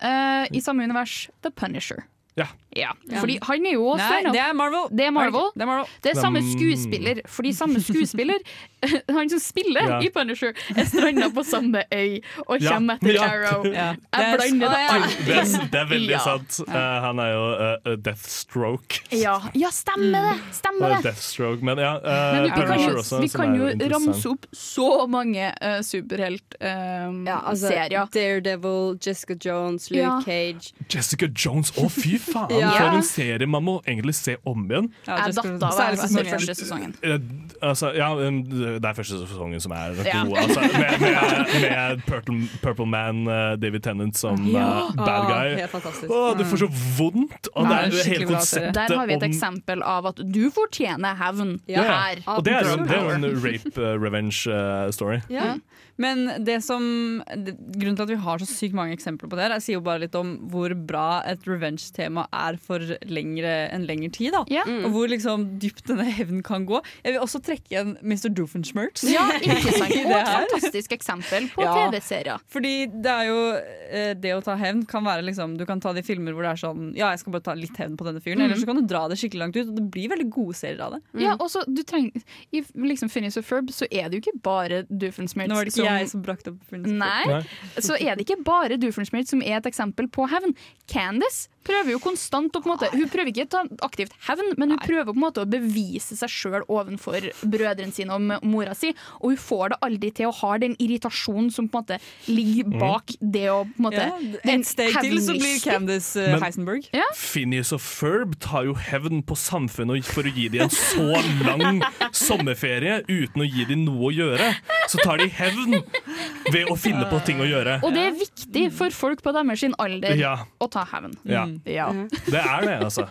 Eh, I samme univers, The Punisher. Ja. Ja, fordi han er jo også Nei, det er Marvel. Det er Marvel. Det er Marvel. Det er samme skuespiller, fordi samme skuespiller Han som spiller Ja. i Punisher, er stranda på samme øy og kommer etter ja. Arrow. Ja. Jeg er- blander det ja. alltid. Det, er- det er veldig Ja. sant. Uh, han er jo uh, Deathstroke. Ja, ja stemmer det! Stemmer det. Deathstroke. Men ja, uh, Men kan Punisher jo, også, vi kan jo ramse opp så mange uh, Ja, altså. Daredevil, Jessica Jones, Luke Ja. Cage. Jessica Jones, å fy faen! Ja. For en serie man må egentlig se om igjen. Ja, datt av etter første sesongen. Eh, altså, ja, det er første sesongen som er god Ja. gode. Altså, med med, med Purple, Purple Man, uh, David Tennant som Ja. uh, bad guy. Åh, du får så vondt! Og det er hele konseptet Der har vi et om eksempel av at du fortjener hevn Ja. her. Og det er jo det er en rape uh, revenge uh, story. Ja. Men det som, grunnen til at vi har så sykt mange eksempler på det, her, jeg sier jo bare litt om hvor bra et revenge-tema er for lengre, en lengre tid. Da. Ja. Og hvor liksom dypt denne hevnen kan gå. Jeg vil også trekke igjen Mr. Doofenshmirtz. Ja, interessant. Og et fantastisk eksempel på Ja. TV-serier. Fordi det er jo eh, Det å ta hevn kan være liksom Du kan ta de filmer hvor det er sånn Ja, jeg skal bare ta litt hevn på denne fyren. Mm. Eller så kan du dra det skikkelig langt ut. Og det blir veldig gode serier av det. Ja, og så du trenger I liksom Phineas og Ferb så er det jo ikke bare Doofenshmirtz ikke jeg som brakte opp Nei, Nei. så er det ikke bare Doofenshmirtz som er et eksempel på hevn. Candice prøver jo konstant å på en måte Hun prøver ikke å ta aktivt hevn, men hun prøver på en måte å bevise seg sjøl overfor brødrene sine og mora si, og hun får det aldri til å ha den irritasjonen som på en måte ligger bak det å på en måte Ja, den Et steg til så blir. Candice uh, Men- Heisenberg. Ja. Phineas og Ferb tar jo hevn på samfunnet for å gi dem en så lang sommerferie uten å gi dem noe å gjøre. Så tar de hevn ved å finne på ting å gjøre. Og det er viktig for folk på deres sin alder Ja. å ta hevn. Ja. Ja. Det er det, altså.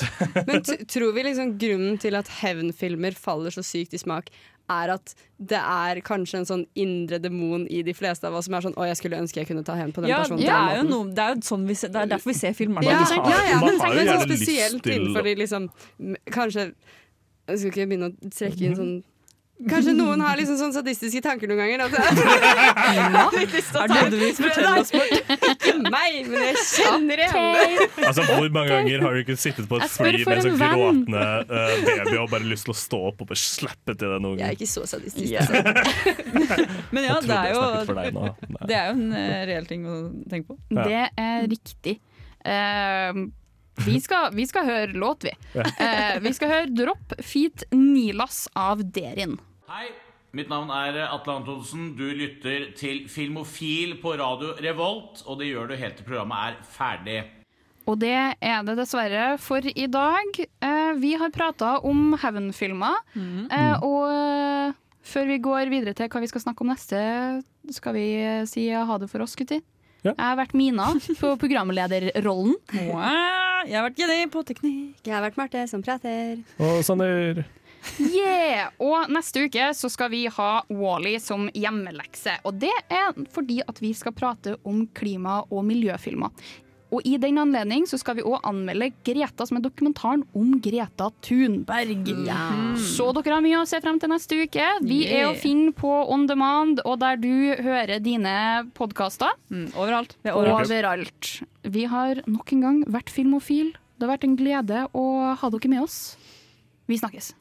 Men t tror vi liksom grunnen til at hevnfilmer faller så sykt i smak, er at det er kanskje en sånn indre demon i de fleste av oss som er sånn 'Å, jeg skulle ønske jeg kunne ta hevn på den Ja, personen'. det den er jo noe, det er jo sånn vi ser, det er derfor vi ser filmer. Ja, ikke ja, ja, Man men har tenk jo sånn gjerne lyst spesielt til- innenfor de liksom Kanskje Jeg skal ikke begynne å trekke inn sånn Kanskje noen har liksom sånn sadistiske tanker noen ganger. At ja, Er det fortelle oss, Ikke meg, men jeg kjenner igjen det. Altså, Hvor mange ganger har du ikke sittet på et fly med en sånn gråtende uh, baby og bare lyst til å stå opp og bare slappe til den ungen? Jeg er ikke så sadistisk. Yeah. Men ja, det er jo. Det er jo en uh, reell ting å tenke på. Det er riktig. Uh, vi, skal, vi skal høre låt, vi. Ja. Uh, vi skal høre 'Dropp Feet Nilas' av Derin. Hei, mitt navn er Atle Antonsen. Du lytter til Filmofil på radio Revolt, og det gjør du helt til programmet er ferdig. Og det er det dessverre for i dag. Eh, vi har prata om hevnfilmer, eh, og eh, før vi går videre til hva vi skal snakke om neste, skal vi eh, si ha det for oss, gutter. Jeg har vært Mina på programlederrollen. Jeg har vært Jenny på teknikk. Jeg har vært Marte som prater. Og Sander Yeah! Og neste uke så skal vi ha Wally som hjemmelekse. Og det er fordi at vi skal prate om klima- og miljøfilmer. Og i den anledning så skal vi òg anmelde Greta, som er dokumentaren om Greta Thunberg. Så dere har mye å se frem til neste uke. Vi er å finne på On Demand og der du hører dine podkaster. overalt. Er overalt. overalt. Vi har nok en gang vært filmofil. Det har vært en glede å ha dere med oss. Vi snakkes.